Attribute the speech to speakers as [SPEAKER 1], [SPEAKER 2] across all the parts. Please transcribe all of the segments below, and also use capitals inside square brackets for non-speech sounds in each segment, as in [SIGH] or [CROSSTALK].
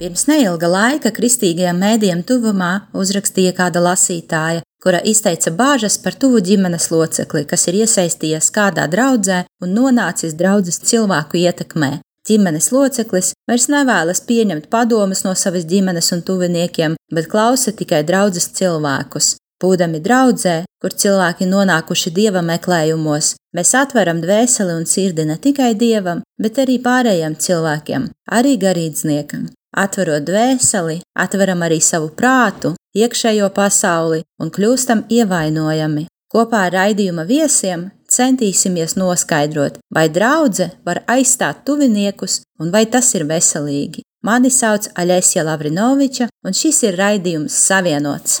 [SPEAKER 1] Pirms neilga laika kristīgajiem mēdiem tuvumā uzrakstīja kāda lasītāja, kura izteica bāžas par tuvu ģimenes locekli, kas ir iesaistījies kādā draudzē un nonācis draudzes cilvēku ietekmē. Ģimenes loceklis vairs nevēlas pieņemt padomus no savas ģimenes un tuviniekiem, bet klausa tikai draudzes cilvēkus. Būdami draudzē, kur cilvēki nonākuši dieva meklējumos, mēs atveram dvēseli un sirdi ne tikai dievam, bet arī pārējiem cilvēkiem, arī garīdzniekam. Atverot dvēseli, atveram arī savu prātu, iekšējo pasauli un kļūstam ievainojami. Kopā ar raidījuma viesiem centīsimies noskaidrot, vai draudzene var aizstāt tuviniekus un vai tas ir veselīgi. Mani sauc Aļesija Lavrinoviča, un šis ir raidījums Savienots.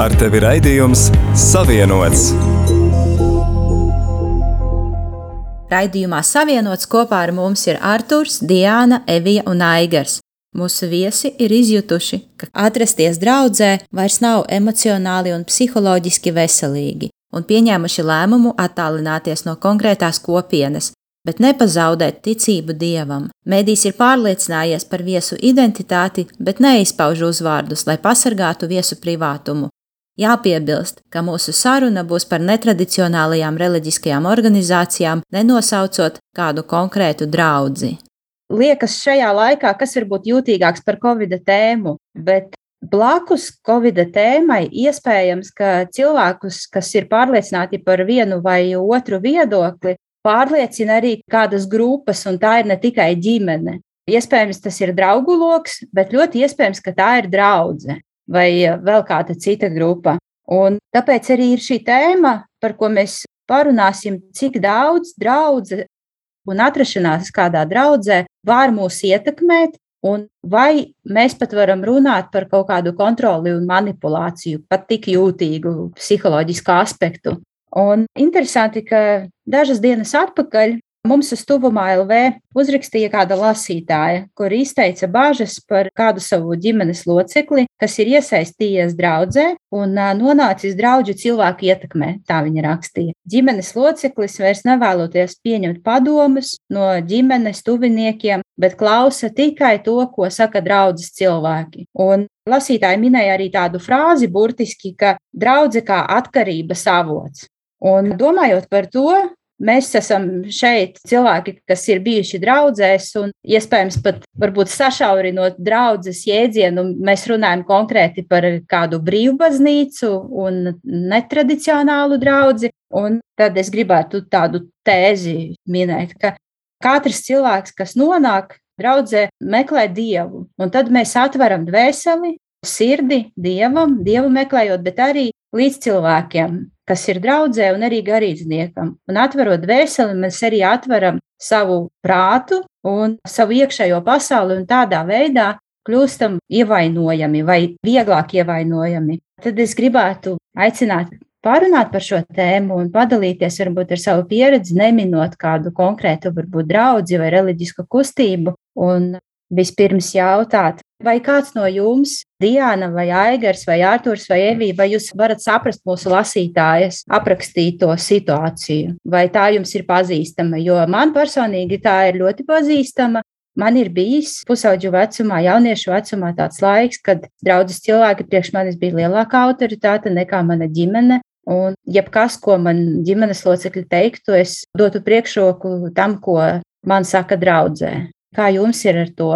[SPEAKER 2] Ar tevi raidījums Savienots!
[SPEAKER 1] Raidījumā savienots kopā ar mums ir Arturs, Diana, Evija un Aigars. Mūsu viesi ir izjutuši, ka atrasties draudzē vairs nav emocionāli un psiholoģiski veselīgi, un pieņēmuši lēmumu attālināties no konkrētās kopienas, bet nepazaudēt ticību dievam. Mēdīs ir pārliecinājies par viesu identitāti, bet neizpauž uzvārdus, lai pasargātu viesu privātumu, Jāpiebilst, ka mūsu saruna būs par netradicionālajām reliģiskajām organizācijām, nenosaucot kādu konkrētu draugu.
[SPEAKER 3] Liekas, šajā laikā, kas var būt jūtīgāks par Covid tēmu, bet blakus Covid tēmai iespējams, ka cilvēkus, kas ir pārliecināti par vienu vai otru viedokli, pārliecina arī kādas grupas, un tā ir ne tikai ģimene. Iespējams, tas ir draugu lokus, bet ļoti iespējams, ka tā ir draudzene vai eh, vēl kāda cita grupa. Un tāpēc arī ir šī tēma, par ko mēs parunāsim, cik daudz draudzē un atrašanās kādā draudzē var mūs ietekmēt, un vai mēs pat varam runāt par kaut kādu kontroli un manipulāciju, pat tik jūtīgu psiholoģisku aspektu. Un interesanti, ka dažas dienas atpakaļ Mums uz tuvumā LV uzrakstīja kāda lasītāja, kur izteica bažas par kādu savu ģimenes locekli, kas ir iesaistījies draudzē un nonācis draugu cilvēku ietekmē, tā viņa rakstīja. Ģimenes loceklis vairs nevēloties pieņemt padomus no ģimenes tuviniekiem, bet klausa tikai to, ko saka draudzes cilvēki. Un lasītāji minēja arī tādu frāzi burtiski, ka draudze kā atkarības avots. Un domājot par to, Mēs esam šeit cilvēki, kas ir bijuši draudzēs, un iespējams pat varbūt sašaurinot draudzes jēdzienu, mēs runājam konkrēti par kādu brīvbaznīcu un netradicionālu draugu. Un tad es gribētu tādu tēzi minēt, ka katrs cilvēks, kas nonāk draudzē, meklē dievu, un tad mēs atveram dvēseli, sirdi dievam, dievu meklējot, bet arī līdz cilvēkiem, kas ir draudzē un arī garīdzniekam. Un atverot dvēseli, mēs arī atveram savu prātu un savu iekšējo pasauli un tādā veidā kļūstam ievainojami vai vieglāk ievainojami. Tad es gribētu aicināt pārunāt par šo tēmu un padalīties varbūt ar savu pieredzi, neminot kādu konkrētu, varbūt draugu vai reliģisku kustību, un vispirms jautāt, vai kāds no jums, Diana, vai Aigars, vai Arturs, vai Evija, vai jūs varat saprast mūsu lasītājas aprakstīto situāciju, vai tā jums ir pazīstama, jo man personīgi tā ir ļoti pazīstama. Man ir bijis pusauģu vecumā, jauniešu vecumā tāds laiks, kad draudzes cilvēki priekš manis bija lielāka autoritāte nekā mana ģimene, Un, jebkas, ko man ģimenes locekļi teiktu, es dotu priekšroku tam, ko man saka draudzē. Kā jums ir ar to?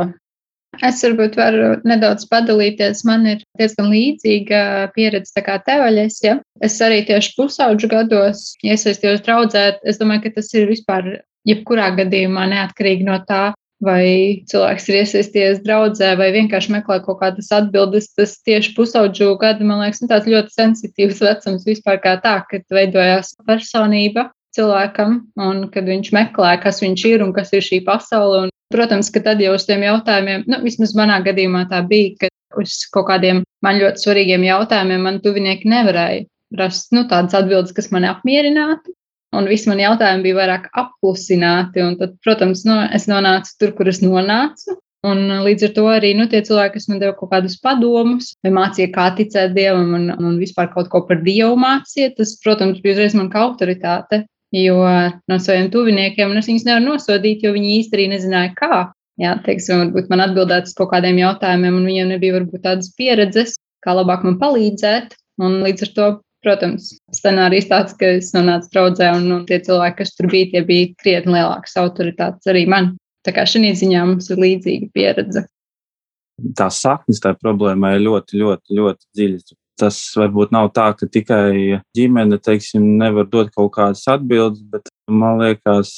[SPEAKER 4] Es varbūt varu nedaudz padalīties. Man ir diezgan līdzīga pieredze kā tev, Aļas. Ja? Es arī tieši pusauģu gados iesaistījos draudzē. Es domāju, ka tas ir vispār jebkurā gadījumā neatkarīgi no tā, vai cilvēks ir iesaistījies draudzē, vai vienkārši meklē kaut kādas atbildes. Tas tieši pusauģu gadi, man liekas, ir tāds ļoti sensitīvs vecums vispār kā tā, kad veidojās personība cilvēkam, un kad viņš meklē, kas viņš ir un kas ir šī pasaule. Protams, ka tad jau uz tiem jautājumiem, nu, vismaz manā gadījumā tā bija, ka uz kaut kādiem man ļoti svarīgiem jautājumiem man tuvinieki nevarēja rast nu, tādas atbildes, kas mani apmierinātu. Un visi mani jautājumi bija vairāk apklusināti. Tad, protams, nu, es nonācu tur, kur es nonācu. Un līdz ar to arī nu, tie cilvēki, kas man deva kaut kādus padomus, vai mācīja, kā ticēt dievam, un, un vispār kaut ko par dievu mācīja, tas, protams, bija uzreiz man kā autoritāte. Jo no saviem tuviniekiem es viņus nevaru nosodīt, jo viņi īstenībā nezināja, kā. Jā, teiksim, varbūt man atbildēt uz kaut kādiem jautājumiem, un viņiem nebija varbūt tādas pieredzes, kā labāk man palīdzēt. Un līdz ar to, protams, scenārijs tāds, ka es nonācu draudzē, un, un tie cilvēki, kas tur bija, tie bija krietni lielākas autoritātes arī man. Tā kā šī ziņā mums ir līdzīga pieredze.
[SPEAKER 5] Tā saknes tā problēmai ļoti, ļoti, ļoti dziļas. Tas varbūt nav tā, ka tikai ģimene, teiksim, nevar dot kaut kādas atbildes, bet man liekas,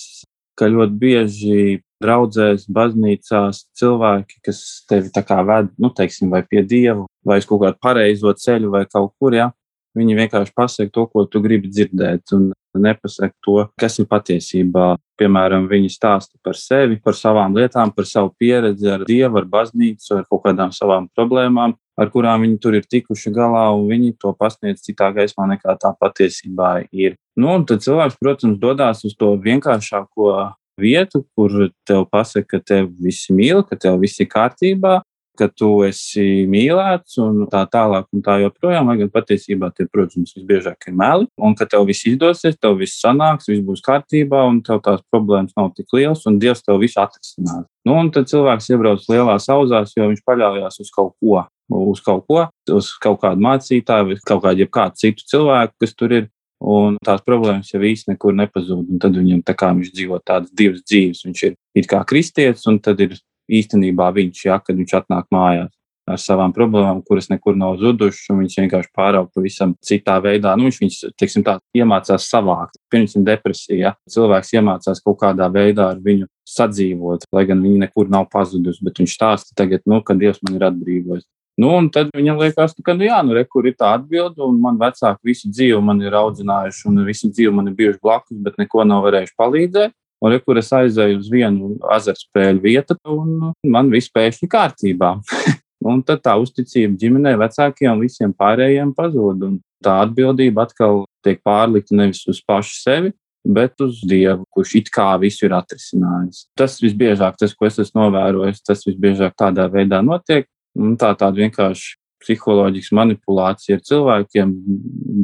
[SPEAKER 5] ka ļoti bieži draudzēs, baznīcās cilvēki, kas tevi tā kā ved, nu, teiksim, vai pie dieva, vai uz kaut kādu pareizo ceļu, vai kaut kur, ja, viņi vienkārši pasaka to, ko tu gribi dzirdēt, un nepasaka to, kas ir patiesībā. Piemēram, viņi stāsta par sevi, par savām lietām, par savu pieredzi ar dievu, ar baznīcu, ar kaut kādām savām problēmām, ar kurām viņi tur ir tikuši galā, un viņi to pasniedz citā gaismā nekā tā patiesībā ir. Nu, un tad cilvēks, protams, dodas uz to vienkāršāko vietu, kur tev pasaka, ka tev visi mīl, ka tev viss ir kārtībā, ka tu esi mīlēts un tā tālāk un tā joprojām. Lai gan patiesībā tie, protams, visbiežāk ir meli, un ka tev viss izdosies, tev viss sanāks, viss būs kārtībā, un tev tās problēmas nav tik liels, un Dievs tev visu atrisinās. Nu, un tad cilvēks iebrauc lielās auzās, jo viņš paļaujas uz kaut ko. Uz kaut ko, uz kaut kādu mācītāju, vai kaut kādu, kādu citu cilvēku, kas tur ir. Un tās problēmas jau īstenībā nekur nepazūd. Tad viņam tā kā viņš dzīvo tādas divas dzīves. Viņš ir it kā kristietis, un tad ir īstenībā viņš, ja, kad viņš atnāk mājās ar savām problēmām, kuras nekur nav zudušas, un viņš vienkārši pārauga pavisam citā veidā. Nu, viņš, viņš teiksim, tā, iemācās savākt. Pirms tam depresija, ja cilvēks iemācās kaut kādā veidā ar viņu sadzīvot, lai gan viņa nekur nav pazudusi, bet viņš stāsta tagad, nu, ka Dievs man ir atbrīvojis. Nu, un tad viņam liekas, ka, nu, jā, nu, re, kur ir tā atbilde, un man vecāki visu dzīvi man ir audzinājuši, un visu dzīvi man ir bijuši blakus, bet neko nav varējuši palīdzēt. Un, re, kur es aizēju uz vienu azartspēļu vietu, un man viss pēkšņi kārtībā. [LAUGHS] un tad tā uzticība ģimenei, vecākiem un visiem pārējiem pazūd. Un tā atbildība atkal tiek pārlikta nevis uz pašu sevi, bet uz Dievu, kurš it kā visu ir atrisinājis. Tas visbiežāk, tas, ko es esmu novērojis, tas visbiežāk tādā veidā notiek. Un tā tāda vienkārši psiholoģiska manipulācija ar cilvēkiem,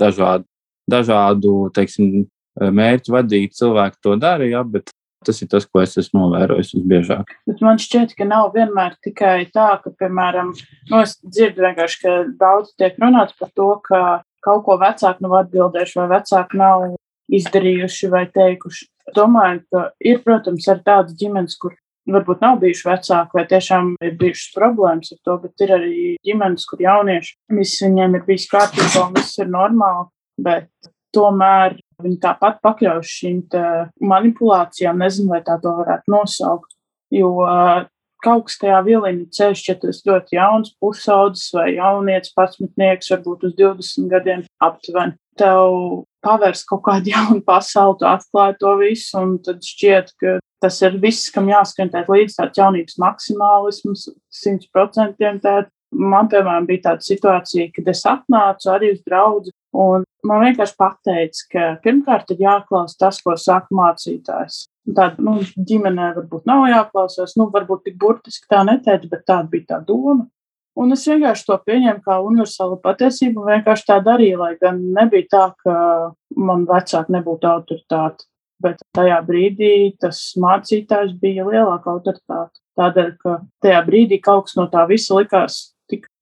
[SPEAKER 5] dažādu, dažādu teiksim, mērķu vadīti cilvēki to dara, ja, bet tas ir tas, ko es esmu novērojis visbiežāk.
[SPEAKER 6] Bet man šķiet, ka nav vienmēr tikai tā, ka, piemēram, nu, es dzirdu vienkārši, ka daudz tiek runāts par to, ka kaut ko vecāki nav atbildējuši vai vecāki nav izdarījuši vai teikuši. Domāju, ka ir, protams, arī tādas ģimenes, kur varbūt nav bijuši vecāki, vai tiešām ir bijušas problēmas ar to, bet ir arī ģimenes, kur jaunieši viss viņiem ir bijis kārtībā un viss ir normāli, bet tomēr viņi tāpat pakļaujas šīm manipulācijām, nezinu, vai tā to varētu nosaukt, jo kaut kas tajā vilina ceļš, ja esi ļoti jauns, pusaudzis vai jaunietis, pasmitnieks, varbūt uz 20 gadiem aptuveni. Tev pavērs kaut kādu [LAUGHS] jaunu pasauli, tu atklāji to visu, un tad šķiet, ka tas ir viss, kam jāskan līdz tāds jaunības maksimālisms, simt procentiem tēt. Man, piemēram, bija tāda situācija, kad es atnācu arī uz draugu, un man vienkārši pateica, ka pirmkārt ir jāklausa tas, ko saka mācītājs. Tāda nu, ģimenē varbūt nav jāklausās, nu, varbūt tik burtiski tā neteica, bet tāda bija tā doma. Un es vienkārši to pieņēmu kā universālu patiesību un vienkārši tā darīju, lai gan nebija tā, ka man vecāki nebūtu autoritāti. Bet tajā brīdī tas mācītājs bija lielāka autoritāte. Tādēļ, ka tajā brīdī kaut kas no tā visa likās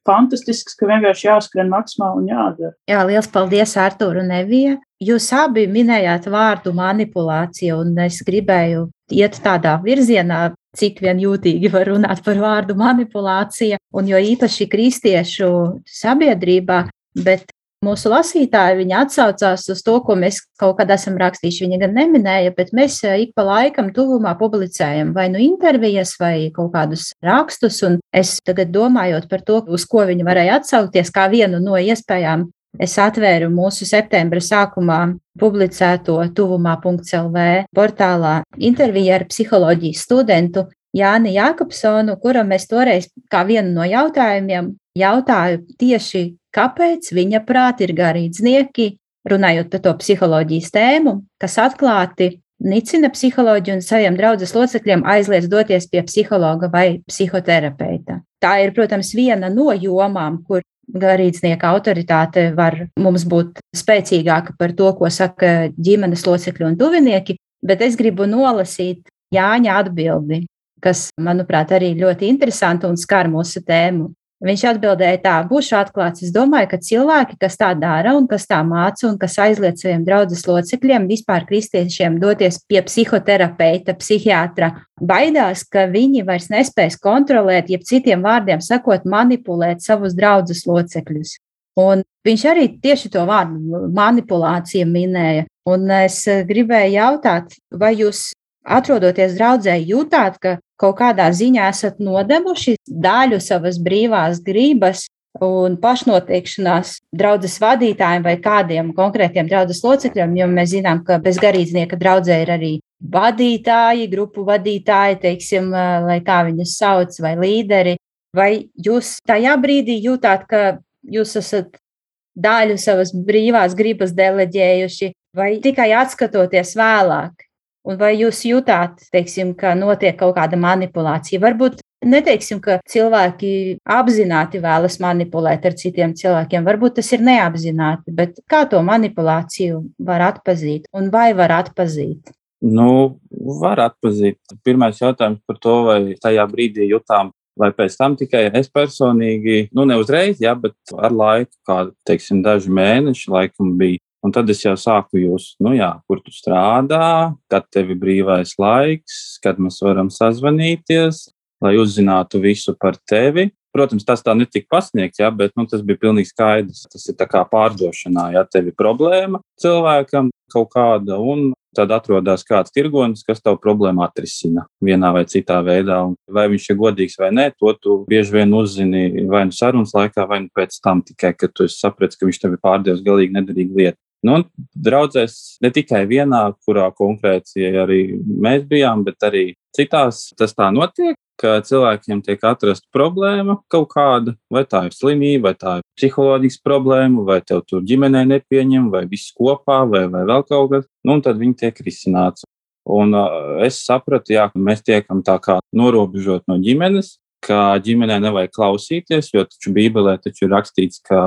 [SPEAKER 6] fantastisks, ka vienkārši jāskrien maksimāli un jādara.
[SPEAKER 3] Jā, liels paldies, Artur un Evija. Jūs abi minējāt vārdu manipulācija, un es gribēju iet tādā virzienā, cik vien jūtīgi var runāt par vārdu manipulācija, un jo īpaši kristiešu sabiedrībā, bet Mūsu lasītāji viņa atsaucās uz to, ko mēs kaut kad esam rakstījuši. Viņa gan neminēja, bet mēs eh, ik pa laikam tuvumā publicējam vai nu intervijas, vai kaut kādus rakstus. Un es tagad domājot par to, uz ko viņi varēja atsaukties, kā vienu no iespējām, es atvēru mūsu septembra sākumā publicēto tuvumā.lv portālā interviju ar psiholoģijas studentu Jāni Jākopsonu, kuram es toreiz kā vienu no jautājumiem jautāju tieši, kāpēc viņa prāt ir garīdznieki, runājot par to psiholoģijas tēmu, kas atklāti nicina psiholoģiju un saviem draudzes locekļiem aizliedz doties pie psihologa vai psihoterapeita. Tā ir, protams, viena no jomām, kur garīdznieka autoritāte var mums būt spēcīgāka par to, ko saka ģimenes locekļi un tuvinieki, bet es gribu nolasīt Jāņa atbildi, kas, manuprāt, arī ļoti interesanti un skar mūsu tēmu. Viņš atbildēja tā, būšu atklāts. Es domāju, ka cilvēki, kas tā dara un kas tā māca un kas aizliedz saviem draudzes locekļiem, vispār kristiešiem doties pie psihoterapeita, psihiatra, baidās, ka viņi vairs nespēs kontrolēt, jeb citiem vārdiem sakot, manipulēt savus draudzes locekļus. Un viņš arī tieši to vārdu manipulācija minēja. Un es gribēju jautāt, vai jūs atrodoties draudzē, jūtāt, ka kaut kādā ziņā esat nodevuši daļu savas brīvās gribas un pašnoteikšanās draudzes vadītājiem vai kādiem konkrētiem draudzes locekļiem, jo mēs zinām, ka bez garīdznieka draudzē ir arī vadītāji, grupu vadītāji, teiksim, lai kā viņus sauc, vai līderi. Vai jūs tajā brīdī jūtāt, ka jūs esat daļu savas brīvās gribas deleģējuši, vai tikai atskatoties vēlāk? Un vai jūs jūtāt, teiksim, ka notiek kaut kāda manipulācija? Varbūt neteiksim, ka cilvēki apzināti vēlas manipulēt ar citiem cilvēkiem. Varbūt tas ir neapzināti, bet kā to manipulāciju var atpazīt un vai var atpazīt?
[SPEAKER 5] Nu, var atpazīt. Pirmais jautājums par to, vai tajā brīdī jutām vai pēc tam tikai es personīgi, nu, ne uzreiz, jā, bet ar laiku, kā, teiksim, daži mēneši laikam bija Un tad es jau sāku jūs, nu jā, kur tu strādā, kad tev ir brīvais laiks, kad mēs varam sazvanīties, lai uzzinātu visu par tevi. Protams, tas tā netika pasniegts, jā, bet nu, tas bija pilnīgi skaidrs. Tas ir kā pārdošanā, ja tev ir problēma cilvēkam kaut kāda, un tad atrodas kāds tirgonis, kas tavu problēmu atrisina vienā vai citā veidā. Un vai viņš ir godīgs vai nē, to tu bieži vien uzzini vai nu sarunas laikā, vai nu pēc tam tikai, kad tu saprati, ka viņš tev ir pārdevis galīgi nederīgu lietu. Nu, draudzēs ne tikai vienā, kurā konkrēti arī mēs bijām, bet arī citās. Tas tā notiek, ka cilvēkiem tiek atrasta problēma kaut kāda, vai tā ir slimība, vai tā ir psiholoģiska problēma, vai tev tur ģimenē nepieņem, vai viss kopā, vai, vai vēl kaut kas, nu, un tad viņi tiek risināts. Un uh, es sapratu, jā, ka mēs tiekam tā kā norobežot no ģimenes, ka ģimenē nevajag klausīties, jo taču Bībelē taču ir rakstīts, ka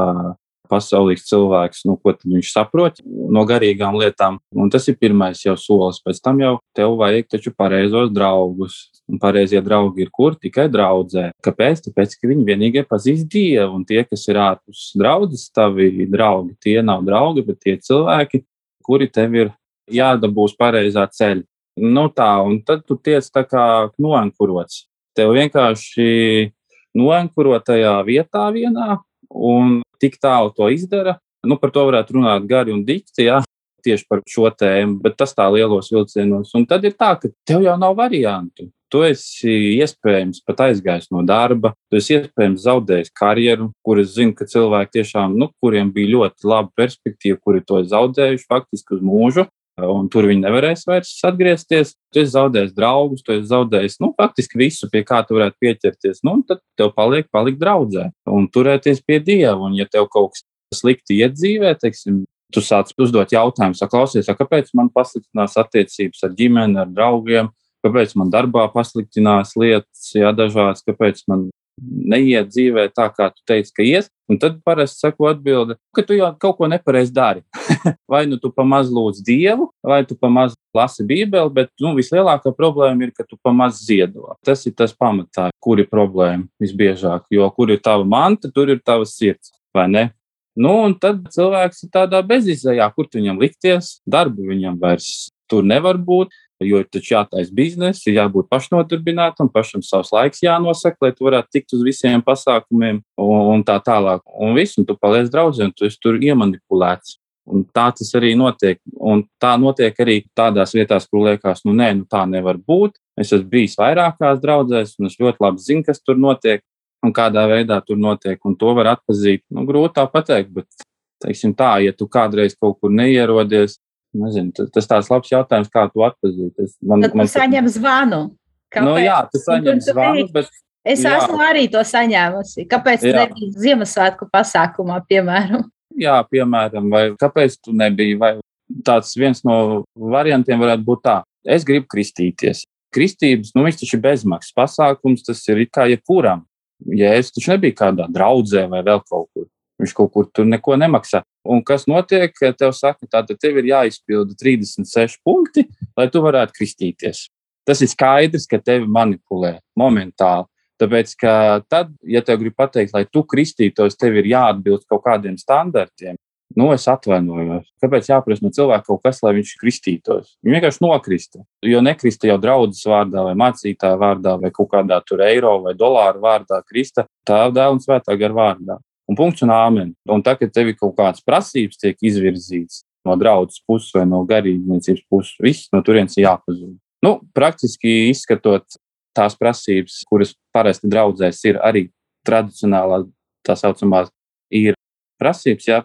[SPEAKER 5] pasaulīgs cilvēks, nu, ko viņš saprot no garīgām lietām. Un tas ir pirmais jau solis. Pēc tam jau tev vajag taču pareizos draugus. Un pareizie draugi ir kur tikai draudzē. Kāpēc? Tāpēc, ka viņi vienīgie pazīst Dievu, un tie, kas ir ārpus draudzes, tavi draugi, tie nav draugi, bet tie cilvēki, kuri tev ir jādabūs pareizā ceļa. Nu tā, un tad tu tiec tā kā noankurots. Tev vienkārši noankurotajā vietā vienā, un tik tālu to izdara. Nu, par to varētu runāt gari un dikti, jā, tieši par šo tēmu, bet tas tā lielos vilcienos. Un tad ir tā, ka tev jau nav variantu. Tu esi iespējams pat aizgājis no darba, tu esi iespējams zaudējis karjeru, kur es zinu, ka cilvēki tiešām, nu, kuriem bija ļoti laba perspektīva, kuri to zaudējuši faktiski uz mūžu, un tur viņi nevarēs vairs atgriezties. Tu esi zaudējis draugus, tu esi zaudējis nu, faktiski visu, pie kā tu varētu pieķerties. Nu, tad tev paliek palikt draudzē un turēties pie Dieva. Un, ja tev kaut kas slikti iet dzīvē, teiksim, tu sāc uzdot jautājumus, klausies, kāpēc man pasliktinās attiecības ar ģimeni, ar draugiem, kāpēc man darbā pasliktinās lietas, jā, dažādas, kāpēc man neiet dzīvē tā, kā tu teici, ka ies. Un tad parasti sako atbildi, ka tu jau kaut ko nepareizi dari. [LAUGHS] vai nu tu pamaz lūdz Dievu, vai tu pamaz lasi Bībeli, bet nu, vislielākā problēma ir, ka tu pamaz ziedo. Tas ir tas pamatā, kur ir problēma visbiežāk. Jo kur ir tava manta, tur ir tava sirds, vai ne? Nu, un tad cilvēks ir tādā bezizējā, kur viņam likties, darbu viņam vairs tur nevar būt. Jo ir taču jātaisa biznesa, ir jābūt pašnodarbinātam, pašam savs laiks jānosaka, lai tu varētu tikt uz visiem pasākumiem un, un tā tālāk. Un viss, un tu paliec draudzē, un tu esi tur iemanipulēts. Un tā tas arī notiek. Un tā notiek arī tādās vietās, kur liekas, nu nē, nu tā nevar būt. Es esmu bijis vairākās draudzēs, un es ļoti labi zinu, kas tur notiek un kādā veidā tur notiek. Un to var atpazīt. Nu, grūti tā pateikt, bet teiksim tā, ja tu kādreiz kaut kur neierodies, Nezinu, tas tāds labs jautājums, kā to atpazīt. Es,
[SPEAKER 3] man, Tad man saņem zvanu.
[SPEAKER 5] Kāpēc? Nu, jā, tu saņem zvanu, bet
[SPEAKER 3] Es jā. esmu arī to saņēmusi. Kāpēc tu nebija Ziemassvētku pasākumā, piemēram?
[SPEAKER 5] Jā, piemēram, vai kāpēc tu nebija? Vai tāds viens no variantiem varētu būt tā. Es gribu kristīties. Kristības, nu, viņš taču ir bezmaksas pasākums, tas ir kā jebkuram. Ja es taču nebiju kādā draudzē vai vēl kaut kur, viņš kaut kur tur neko nemaksā. Un kas notiek? Tev saka, tātad tev ir jāizpilda 36 punkti, lai tu varētu kristīties. Tas ir skaidrs, ka tevi manipulē momentāli. Tāpēc, ka tad, ja tev grib pateikt, lai tu kristītos, tev ir jāatbilst kaut kādiem standartiem. Nu, es atvainojos. Kāpēc jāprasa no cilvēka kaut kas, lai viņš kristītos? Viņš vienkārši nokrista. Jo nekrista jau draudzes vārdā, vai mācītāja vārdā, vai kaut kādā tur eiro vai dolāru vārdā, krista tā dēla un svētā gara vārdā. Un punkts un āmen. Un tā, kad tev kaut kādas prasības tiek izvirzītas no draudzes puses vai no garīdzniecības puses, viss no turienes ir jāpazūd. Nu, praktiski izskatot tās prasības, kuras parasti draudzēs ir arī tradicionālās, tā saucamās, ir prasības, ja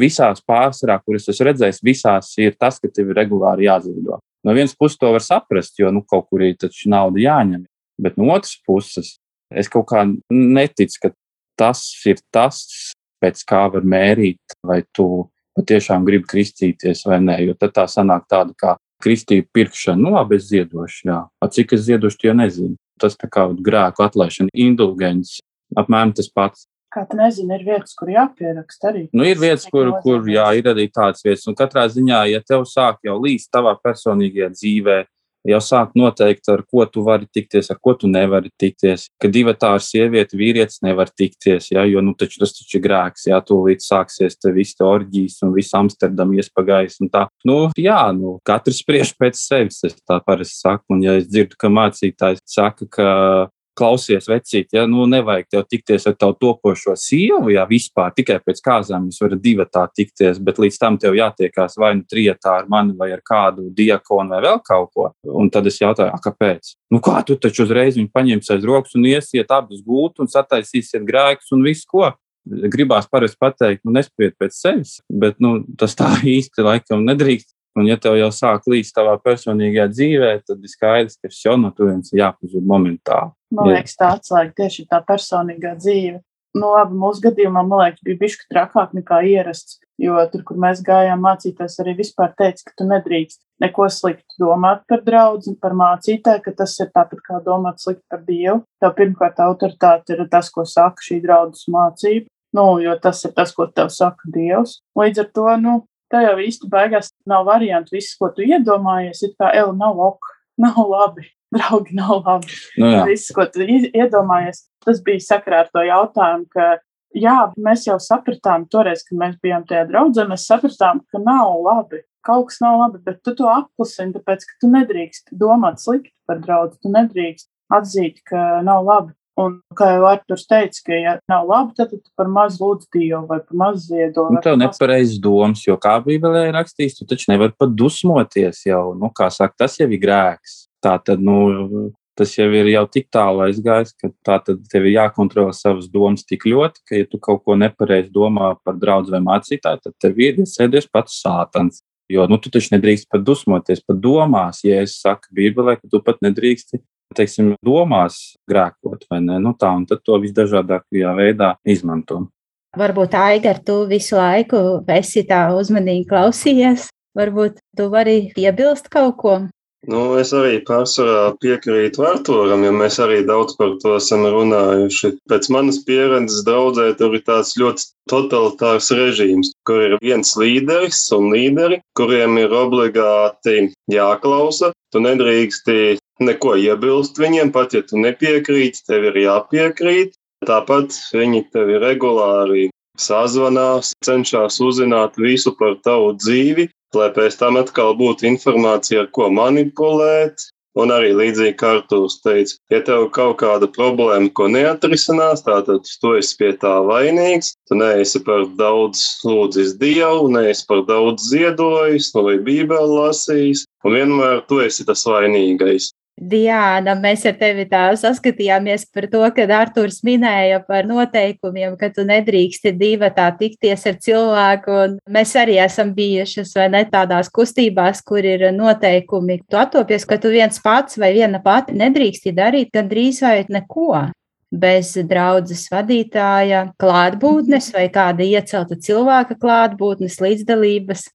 [SPEAKER 5] visās pārsvarā, kuras esmu redzējis, visās ir tas, ka tev ir regulāri jāziedo. No vienas puses to var saprast, jo nu, kaut kur ir taču nauda jāņem, bet no otras puses es kaut kā neticu, ka tas ir tas, pēc kā var mērīt, vai tu patiešām gribi kristīties vai nē, jo tad tā sanāk tāda kā kristību pirkšana, nu labi, es ziedošu, jā. A, cik es ziedošu, tie nezinu. Tas tā kā grēku atlaišana, indulgence, apmēram tas pats.
[SPEAKER 6] Kā tu nezini, ir vietas, kur jāpieraksta arī.
[SPEAKER 5] Nu, ir vietas, kur, kur jā, ir arī tādas vietas. Un katrā ziņā, ja tev sāk jau līst tavā personīgajā dzīvē, jau sāk noteikt, ar ko tu vari tikties, ar ko tu nevari tikties. Ka divi tā ar sievieti, vīrietis nevar tikties, ja, jo nu, taču, tas taču ir grēks, ja tu līdz sāksies te viss orģijas un viss Amsterdam iespagājis. Nu, jā, nu, katrs spriež pēc sevis, es tā parasti saku. Un ja es dzirdu, ka mācītājs saka, ka klausies, vecīt, ja nu, nevajag tev tikties ar tavu topošo sievu, ja vispār tikai pēc kāzām jūs varat divi tā tikties, bet līdz tam tev jātiekās vai nu trijotā ar mani, vai ar kādu diakonu, vai vēl kaut ko. Un tad es jautāju, kāpēc? Nu, kā tu taču uzreiz viņu paņemsi aiz rokas un iesiet abus gūt un sataisīsiet grēkus un visu ko? Gribās parasti pateikt, nu, nespied pēc sevis, bet nu, tas tā [LAUGHS] īsti laikam nedrīkst. Un, ja tev jau sāk līdz tavā personīgajā dzīvē, tad ir skaidrs, ka šis jau no turienes jāpazūd momentāli.
[SPEAKER 6] Man liekas, tā atslēga tieši tā personīgā dzīve. Nu, labi, mūsu gadījumā, man liekas, bija bišķi trakāk nekā ierasts, jo tur, kur mēs gājām mācīties, arī vispār teica, ka tu nedrīkst neko sliktu domāt par draugu, par mācītāju, ka tas ir tāpat kā domāt slikti par Dievu. Tev pirmkārt autoritāte ir tas, ko saka šī draudzes mācība. Nu, jo tas ir tas, ko tev saka Dievs. Līdz ar to, nu, tā jau īsti beigās nav variantu. Viss, ko tu iedomājies, ir kā Ela nav ok, [LAUGHS] nav labi. Draugi nav labi. Nu, jā. Viss, ko tu iedomājies, tas bija sakarā ar to jautājumu, ka jā, mēs jau sapratām toreiz, kad mēs bijām tajā draudzē, mēs sapratām, ka nav labi. Kaut kas nav labi, bet tu to apklusini, tāpēc, ka tu nedrīkst domāt slikti par draugu, tu nedrīkst atzīt, ka nav labi. Un, kā jau Arthurs teica, ka, ja nav labi, tad tu par maz lūdz Dievu vai par maz ziedo.
[SPEAKER 5] Nu, tev nepareizs domas, jo kā Bībelē ir rakstīts, tu taču nevari pat dusmoties jau, nu, kā saka, tas jau ir grēks. Tā tad, nu, tas jau ir jau tik tālu aizgājis, ka tā tad tev ir jākontrolē savas domas tik ļoti, ka, ja tu kaut ko nepareizi domā par draugu vai mācītāju, tad tev ir iesēdies pats sātans. Jo nu, tu taču nedrīkst pat dusmoties, pat domās, ja es saku Bībelē, ka tu pat nedrīksti teiksim, domās grēkot, vai ne? Nu, tā, un tad to visdažādākajā veidā izmanto.
[SPEAKER 3] Varbūt Aigar, tu visu laiku esi tā uzmanīgi klausījies. Varbūt tu vari piebilst kaut ko.
[SPEAKER 7] Nu, es arī pārsvarā piekrītu Arturam, jo mēs arī daudz par to esam runājuši. Pēc manas pieredzes draudzē tur ir tāds ļoti totalitārs režīms, kur ir viens līderis un līderi, kuriem ir obligāti jāklausa. Tu nedrīksti neko iebilst viņiem, pat ja tu nepiekrīti, tev ir jāpiekrīt. Tāpat viņi tevi regulāri sazvanās, cenšas uzzināt visu par tavu dzīvi, lai pēc tam atkal būtu informācija, ar ko manipulēt. Un arī līdzīgi kā Artūrs teica, ja tev kaut kāda problēma, ko neatrisinās, tātad tu esi pie tā vainīgs, tu neesi par daudz lūdzis Dievu, neesi par daudz ziedojis, vai Bībeli lasījis, un vienmēr tu esi tas vainīgais.
[SPEAKER 3] Diana, mēs ar tevi tā saskatījāmies par to, kad Artūrs minēja par noteikumiem, ka tu nedrīksti divi tā tikties ar cilvēku, un mēs arī esam bijušas vai ne tādās kustībās, kur ir noteikumi. Tu attopies, ka tu viens pats vai viena pati nedrīksti darīt gandrīz vai neko. Bez draudzes vadītāja klātbūtnes vai kāda iecelta cilvēka klātbūtnes līdzdalības.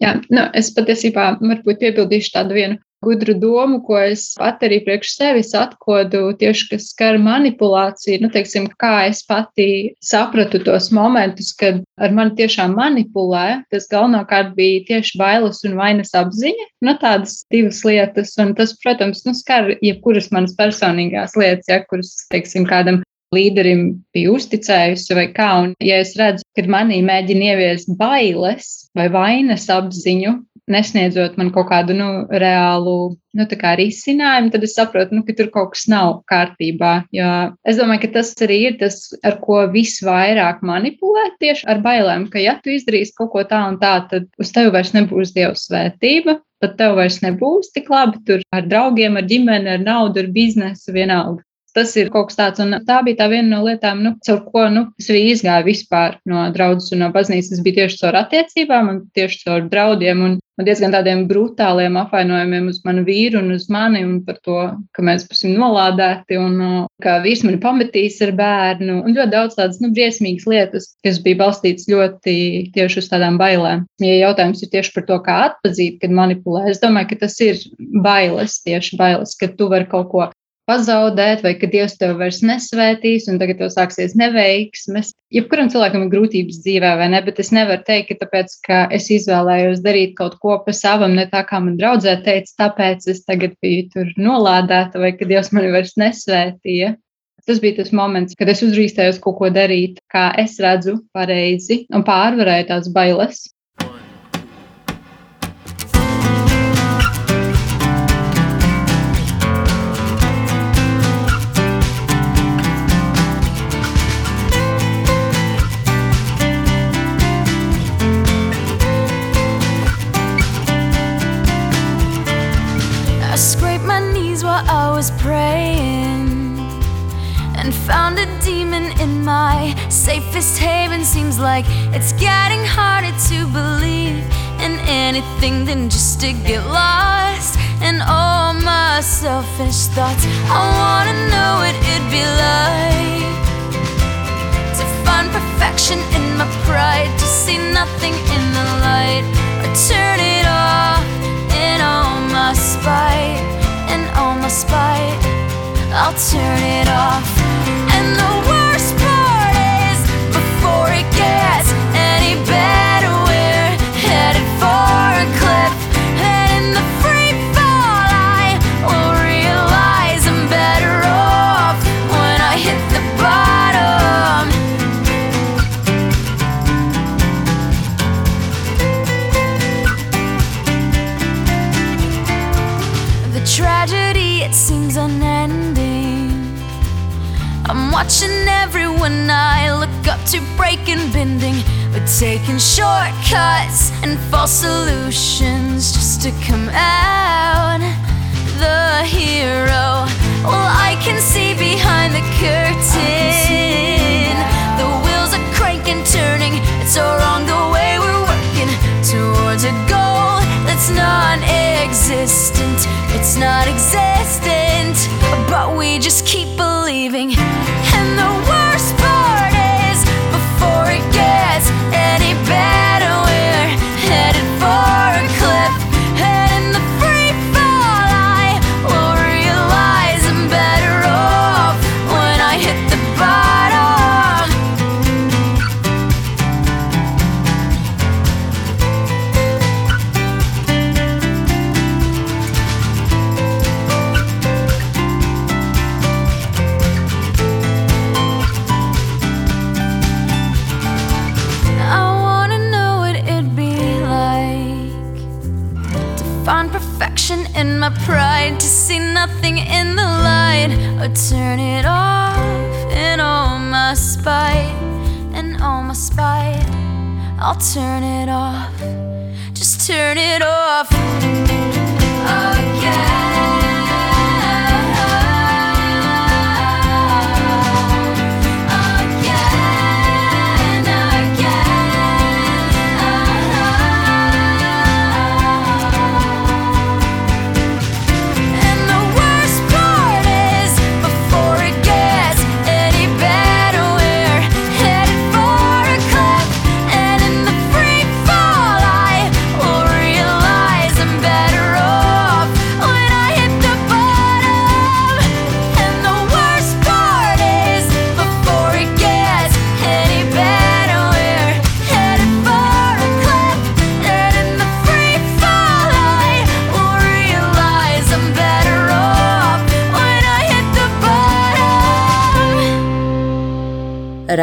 [SPEAKER 4] Jā, nu, es patiesībā varbūt piebildīšu tādu vienu gudru domu, ko es pat arī priekš sevis atkodu tieši, kas skar manipulāciju. Nu, teiksim, kā es pati sapratu tos momentus, kad ar mani tiešām manipulē, tas galvenokārt bija tieši bailes un vainas apziņa. Nu, tādas divas lietas, un tas, protams, nu, skar jebkuras manas personīgās lietas, ja kuras, teiksim, kādam līderim bija uzticējusi vai kā. Un, ja es redzu, ka manī mēģina ieviest bailes vai vainas apziņu, nesniedzot man kaut kādu nu, reālu nu, risinājumu, tad es saprotu, nu, ka tur kaut kas nav kārtībā. Jo es domāju, ka tas arī ir tas, ar ko visvairāk manipulē tieši ar bailēm, ka ja tu izdarīsi kaut ko tā un tā, tad uz tevi vairs nebūs dieva svētība. Tad tev vairs nebūs tik labi tur ar draugiem, ar ģimeni, ar naudu, ar biznesu, vienalga. Tas ir kaut kas tāds, un tā bija tā viena no lietām, nu, caur ko nu, es arī izgāju vispār no draudzes un no baznīcas. Tas bija tieši caur attiecībām un tieši caur draudiem un diezgan tādiem brutāliem apvainojumiem uz manu vīru un uz mani un par to, ka mēs būsim nolādēti un ka vīrs mani pametīs ar bērnu un ļoti daudz tādas, nu, briesmīgas lietas, kas bija balstītas ļoti tieši uz tādām bailēm. Ja jautājums ir tieši par to, kā atpazīt, kad manipulē, es domāju, ka tas ir bailes, tieši bailes, ka tu vari kaut ko pazaudēt, vai ka Dievs tevi vairs nesvētīs, un tagad tev sāksies neveiksmes. Jebkuram cilvēkam ir grūtības dzīvē, vai ne? Bet es nevaru teikt, ka tāpēc, ka es izvēlējos darīt kaut ko pa savam, ne tā kā man draudzē teica, tāpēc es tagad biju tur nolādēta, vai ka Dievs mani vairs nesvētīja. Tas bija tas moments, kad es uzdrīkstējos kaut ko darīt, kā es redzu pareizi, un pārvarēju tās bailes.
[SPEAKER 8] Was praying and found a demon in my safest haven. Seems like it's getting harder to believe in anything than just to get lost in all my selfish thoughts. I wanna know what it'd be like to find perfection in my pride, to see nothing in the light, or turn it off in all my spite all my spite, I'll turn it off. And the worst watching everyone I look up to breaking, bending, but taking shortcuts and false solutions just to come out the hero. Well, I can see behind the curtain. The wheels are cranking, turning. It's all wrong the way we're working towards a goal that's non existent. It's not existent, but we just keep believing. Turn it off, just turn it off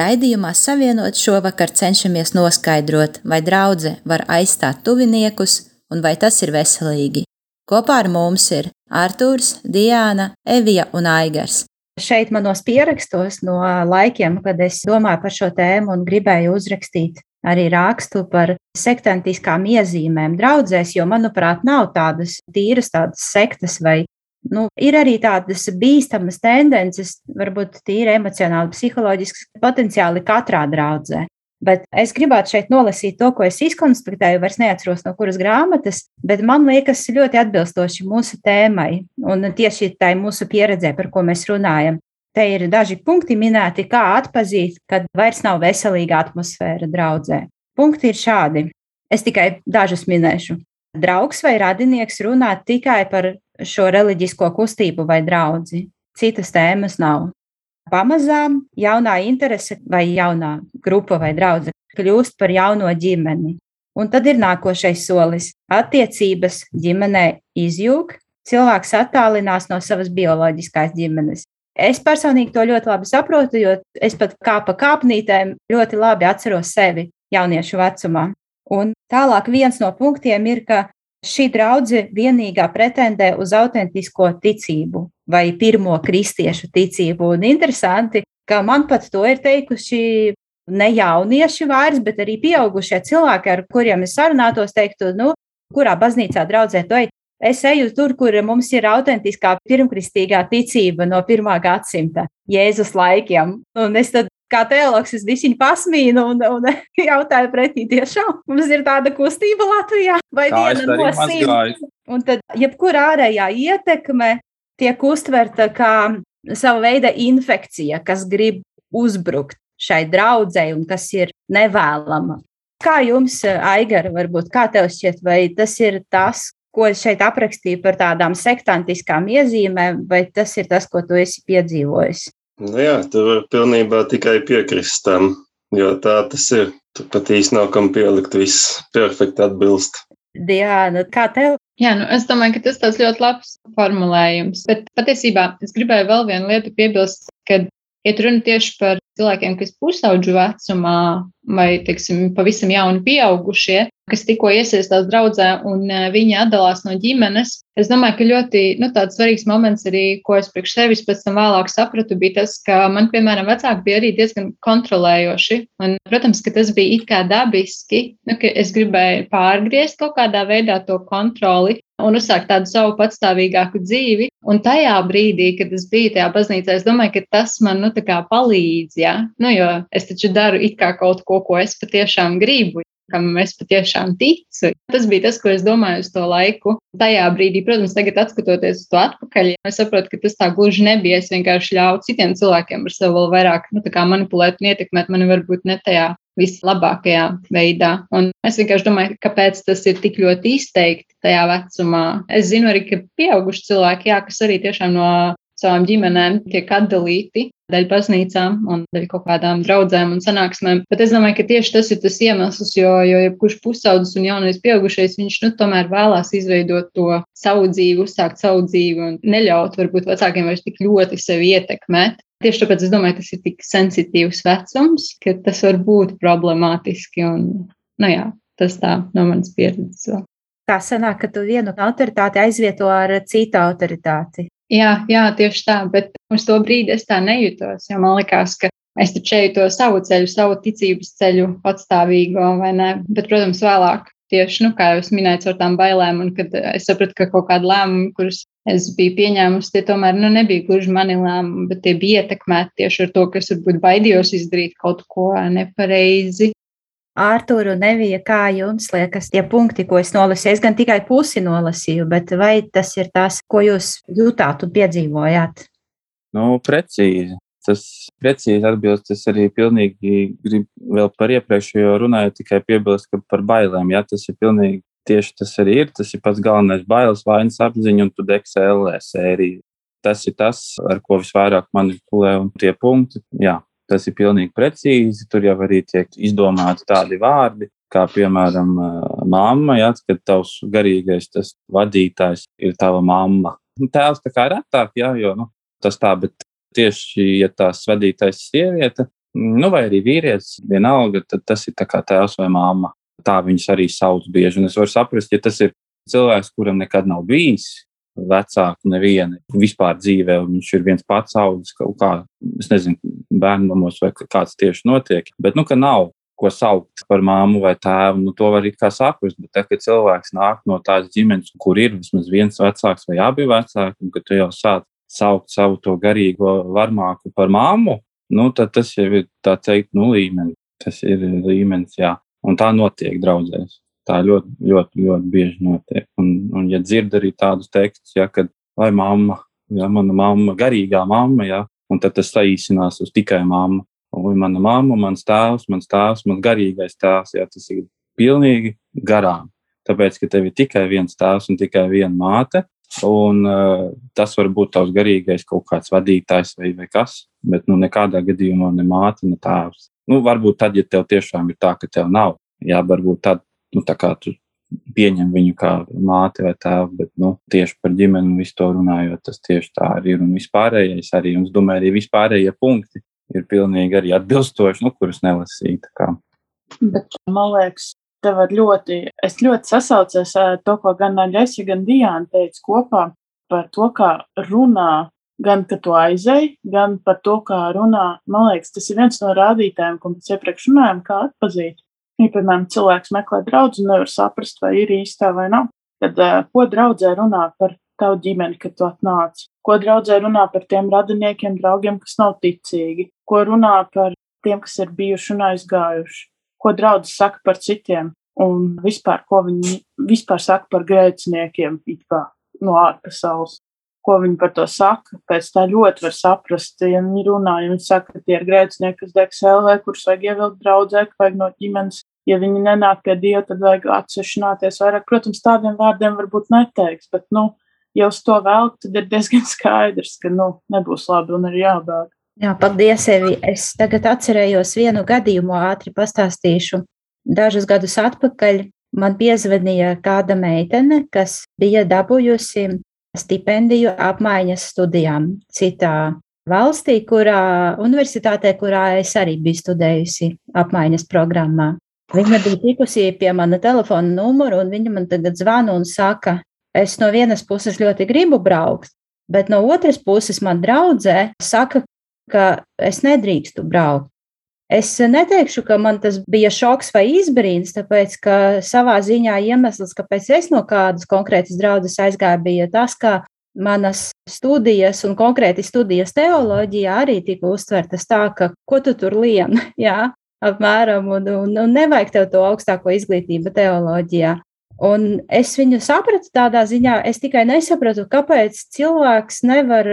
[SPEAKER 1] Raidījumā savienot šovakar cenšamies noskaidrot, vai draudzene var aizstāt tuviniekus un vai tas ir veselīgi. Kopā ar mums ir Artūrs, Diana, Evija un Aigars.
[SPEAKER 3] Šeit manos pierakstos no laikiem, kad es domāju par šo tēmu un gribēju uzrakstīt arī rakstu par sektantiskām iezīmēm draudzēs, jo, manuprāt, nav tādas tīras tādas sektas vai Nu, ir arī tādas bīstamas tendences, varbūt tīri emocionāli, psiholoģiski, potenciāli katrā draudzē. Bet es gribētu šeit nolasīt to, ko es izkonstruēju, vairs neatceros no kuras grāmatas, bet man liekas ļoti atbilstoši mūsu tēmai un tieši tai mūsu pieredzē, par ko mēs runājam. Te ir daži punkti minēti, kā atpazīt, kad vairs nav veselīga atmosfēra draudzē. Punkti ir šādi. Es tikai dažus minēšu. Draugs vai radinieks runā tikai par šo reliģisko kustību vai draugu. Citas tēmas nav. Pamazām jaunā interese vai jaunā grupa vai draudzene kļūst par jauno ģimeni. Un tad ir nākošais solis. Attiecības ģimenē izjūg, cilvēks attālinās no savas bioloģiskās ģimenes. Es personīgi to ļoti labi saprotu, jo es pat kā pa kāpnītēm ļoti labi atceros sevi jauniešu vecumā. Un tālāk viens no punktiem ir, ka šī draudzene vienīgā pretendē uz autentisko ticību vai pirmo kristiešu ticību. Un interesanti, ka man pat to ir teikuši ne jaunieši vairs, bet arī pieaugušie cilvēki, ar kuriem es sarunātos, teiktu, nu, kurā baznīcā draudzē to ir. Es eju tur, kur mums ir autentiskā pirmkristīgā ticība no pirmā gadsimta, Jēzus laikiem. Un es tad kā teologs, es viņu pasmīnu un, un [LAUGHS] jautāju pretī, tiešām mums ir tāda kustība Latvijā vai
[SPEAKER 5] Tā
[SPEAKER 3] viena no simtiem. Un tad jebkura ārējā ietekme tiek uztverta kā sava veida infekcija, kas grib uzbrukt šai draudzēji un kas ir nevēlama. Kā jums, Aigara, varbūt kā tev šķiet, vai tas ir tas, ko es šeit aprakstīju par tādām sektantiskām iezīmēm, vai tas ir tas, ko tu esi piedzīvojis?
[SPEAKER 7] Nu jā, tur var pilnībā tikai piekrist tam, jo tā tas ir. Tur pat īsti nav kam pielikt, viss perfekti atbilst.
[SPEAKER 3] Diana, kā tev?
[SPEAKER 4] Jā, nu es domāju, ka tas tāds ļoti labs formulējums. Bet patiesībā es gribēju vēl vienu lietu piebilst, kad iet runa tieši par cilvēkiem, kas pusauģu vecumā vai, teiksim, pavisam jauni pieaugušie, kas tikko iesaistās draudzē un e, viņi atdalās no ģimenes. Es domāju, ka ļoti nu, svarīgs moments arī, ko es priekš sevis pēc tam vēlāk sapratu, bija tas, ka man, piemēram, vecāki bija arī diezgan kontrolējoši. Un, protams, ka tas bija it kā dabiski, nu, ka es gribēju pārgriezt kaut kādā veidā to kontroli un uzsākt tādu savu patstāvīgāku dzīvi. Un tajā brīdī, kad es biju tajā baznīcā, es domāju, ka tas man nu, palīdz. Ja? Nu, jo es taču daru it kā kaut ko, ko es patiešām gribu kam es patiešām ticu. Tas bija tas, ko es domāju uz to laiku. Tajā brīdī, protams, tagad skatoties uz to atpakaļ, es saprotu, ka tas tā gluži nebija. Es vienkārši ļauju citiem cilvēkiem ar sevi vēl vairāk nu, manipulēt un ietekmēt mani varbūt ne tajā vislabākajā veidā. Un es vienkārši domāju, kāpēc tas ir tik ļoti izteikti tajā vecumā. Es zinu arī, ka pieauguši cilvēki, jā, kas arī tiešām no savām ģimenēm tiek atdalīti daļa baznīcām un daļa kaut kādām draudzēm un sanāksmēm. Bet es domāju, ka tieši tas ir tas iemesls, jo, jo jebkurš pusaudzis un jaunais pieaugušais, viņš nu, tomēr vēlās izveidot to savu dzīvi, uzsākt savu dzīvi un neļaut varbūt vecākiem vairs tik ļoti sevi ietekmēt. Tieši tāpēc es domāju, tas ir tik sensitīvs vecums, ka tas var būt problemātiski. Un, nu jā, tas tā no manas pieredzes.
[SPEAKER 3] Tā sanāk, ka tu vienu autoritāti aizvieto ar citu autoritāti.
[SPEAKER 4] Jā, jā, tieši tā, bet uz to brīdi es tā nejūtos, jo man likās, ka es taču eju to savu ceļu, savu ticības ceļu patstāvīgo, vai ne? Bet, protams, vēlāk tieši, nu, kā jau es minēju, ar tām bailēm, un kad es sapratu, ka kaut kāda lēmuma, kurus es biju pieņēmusi, tie tomēr nu, nebija gluži mani lēmumi, bet tie bija ietekmēti tieši ar to, ka es varbūt baidījos izdarīt kaut ko nepareizi.
[SPEAKER 3] Ārtur un Nevija, kā jums liekas, tie punkti, ko es nolasīju? Es gan tikai pusi nolasīju, bet vai tas ir tas, ko jūs jūtāt un piedzīvojāt?
[SPEAKER 5] Nu, precīzi. Tas precīzi atbilst. Es arī pilnīgi gribu vēl par iepriekšējo runāju, tikai piebilst, ka par bailēm. Jā, tas ir pilnīgi tieši tas arī ir. Tas ir pats galvenais bailes, vainas apziņa un tu DXL sērija. Tas ir tas, ar ko visvairāk manipulē un tie punkti. Jā, Tas ir pilnīgi precīzi. Tur jau arī tiek izdomāti tādi vārdi, kā piemēram mamma, ja, kad tavs garīgais vadītājs ir tava mamma. Tēls tā kā retāk, jā, jo nu, tas tā, bet tieši, ja tās vadītājs ir sieviete, nu, vai arī vīrietis, vienalga, tad tas ir kā tēvs vai mamma. Tā viņus arī sauc bieži. Un es varu saprast, ja tas ir cilvēks, kuram nekad nav bijis vecāku neviena vispār dzīvē, viņš ir viens pats audzis kaut kā, es nezinu, bērnamos vai kāds tieši notiek, bet nu, ka nav ko saukt par māmu vai tēvu, nu, to var it kā saprast. Bet, tad, kad cilvēks nāk no tādas ģimenes, kur ir vismaz viens vecāks vai abi vecāki, un ka tu jau sāc saukt savu to garīgo varmāku par māmu, nu, tad tas jau ir tā teikt, nu, līmenis. Tas ir līmenis, jā. Un tā notiek draudzēs. Tā ļoti, ļoti, ļoti bieži notiek. Un, un ja dzird arī tādus tekstus, ja, kad vai mamma, ja mana mamma, garīgā mamma, ja, un tad tas saīsinās uz tikai mammu. Vai mana mamma, mans tēvs, mans tēvs, mans garīgais tēvs, ja tas ir pilnīgi garām. Tāpēc, ka tev ir tikai viens tēvs un tikai viena māte, un uh, tas var būt tavs garīgais kaut kāds vadītājs vai, vai kas, bet nu, nekādā gadījumā ne māte, ne tēvs. Nu, varbūt tad, ja tev tiešām ir tā, ka tev nav, jā, varbūt tad, nu, tā kā tu pieņem viņu kā māti vai tēvu, bet nu, tieši par ģimeni un visu to runājot, tas tieši tā arī ir. Un vispārējais arī, un es domāju, arī vispārējie punkti ir pilnīgi arī atbilstoši, nu, kurus nelasīju.
[SPEAKER 6] Bet, man liekas, tev ir ļoti, es ļoti sasaucos ar to, ko gan Aļaisa, gan Diāna teica kopā par to, kā runā gan ka tu aizēji, gan par to, kā runā. Man liekas, tas ir viens no rādītājiem, ko mēs iepriekš runājām, kā atpazīt. Ja, piemēram, cilvēks meklē draugu un nevar saprast, vai ir īstā vai nav. Tad, uh, ko draudzē runā par tavu ģimeni, kad tu atnāc? Ko draudzē runā par tiem radiniekiem, draugiem, kas nav ticīgi? Ko runā par tiem, kas ir bijuši un aizgājuši? Ko draudzes saka par citiem? Un vispār, ko viņi vispār saka par grēciniekiem, it kā no ārpasaules ko viņi par to saka. Pēc tā ļoti var saprast, ja viņi runā, ja viņi saka, ka tie ir grēcinieki, kas degs LV, kurus vajag ievilkt draudzē, vajag no ģimenes. Ja viņi nenāk pie Dieva, tad vajag atsešināties vairāk. Protams, tādiem vārdiem varbūt neteiks, bet, nu, ja uz to vēl, tad ir diezgan [LAUGHS] skaidrs, ka, nu, nebūs labi un ir jābēg.
[SPEAKER 3] Jā, paldies, Evi. Es tagad atcerējos vienu gadījumu, ātri pastāstīšu. Dažus gadus atpakaļ man piezvanīja kāda meitene, kas bija dabūjusi stipendiju apmaiņas studijām citā valstī, kurā universitātē, kurā es arī biju studējusi apmaiņas programmā. Viņa bija tikusi pie mana telefona numura, un viņa man tagad zvana un saka, es no vienas puses ļoti gribu braukt, bet no otras puses man draudzē saka, ka es nedrīkstu braukt. Es neteikšu, ka man tas bija šoks vai izbrīns, tāpēc, ka savā ziņā iemesls, kāpēc es no kādas konkrētas draudzes aizgāju, bija tas, ka manas studijas un konkrēti studijas teoloģijā arī tika uztvertas tā, ka ko tu tur lien, [LAUGHS] jā, apmēram, un, un, un nevajag tev to augstāko izglītību teoloģijā. Un es viņu sapratu tādā ziņā, es tikai nesapratu, kāpēc cilvēks nevar,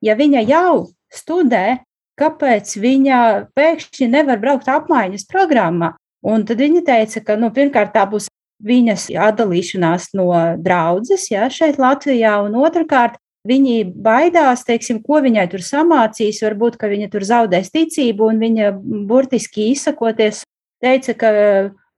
[SPEAKER 3] ja viņa jau studē, kāpēc viņa pēkšņi nevar braukt apmaiņas programmā. Un tad viņa teica, ka nu, pirmkārt tā būs viņas atdalīšanās no draudzes ja, šeit Latvijā, un otrkārt viņi baidās, teiksim, ko viņai tur samācīs, varbūt, ka viņa tur zaudēs ticību, un viņa burtiski izsakoties teica, ka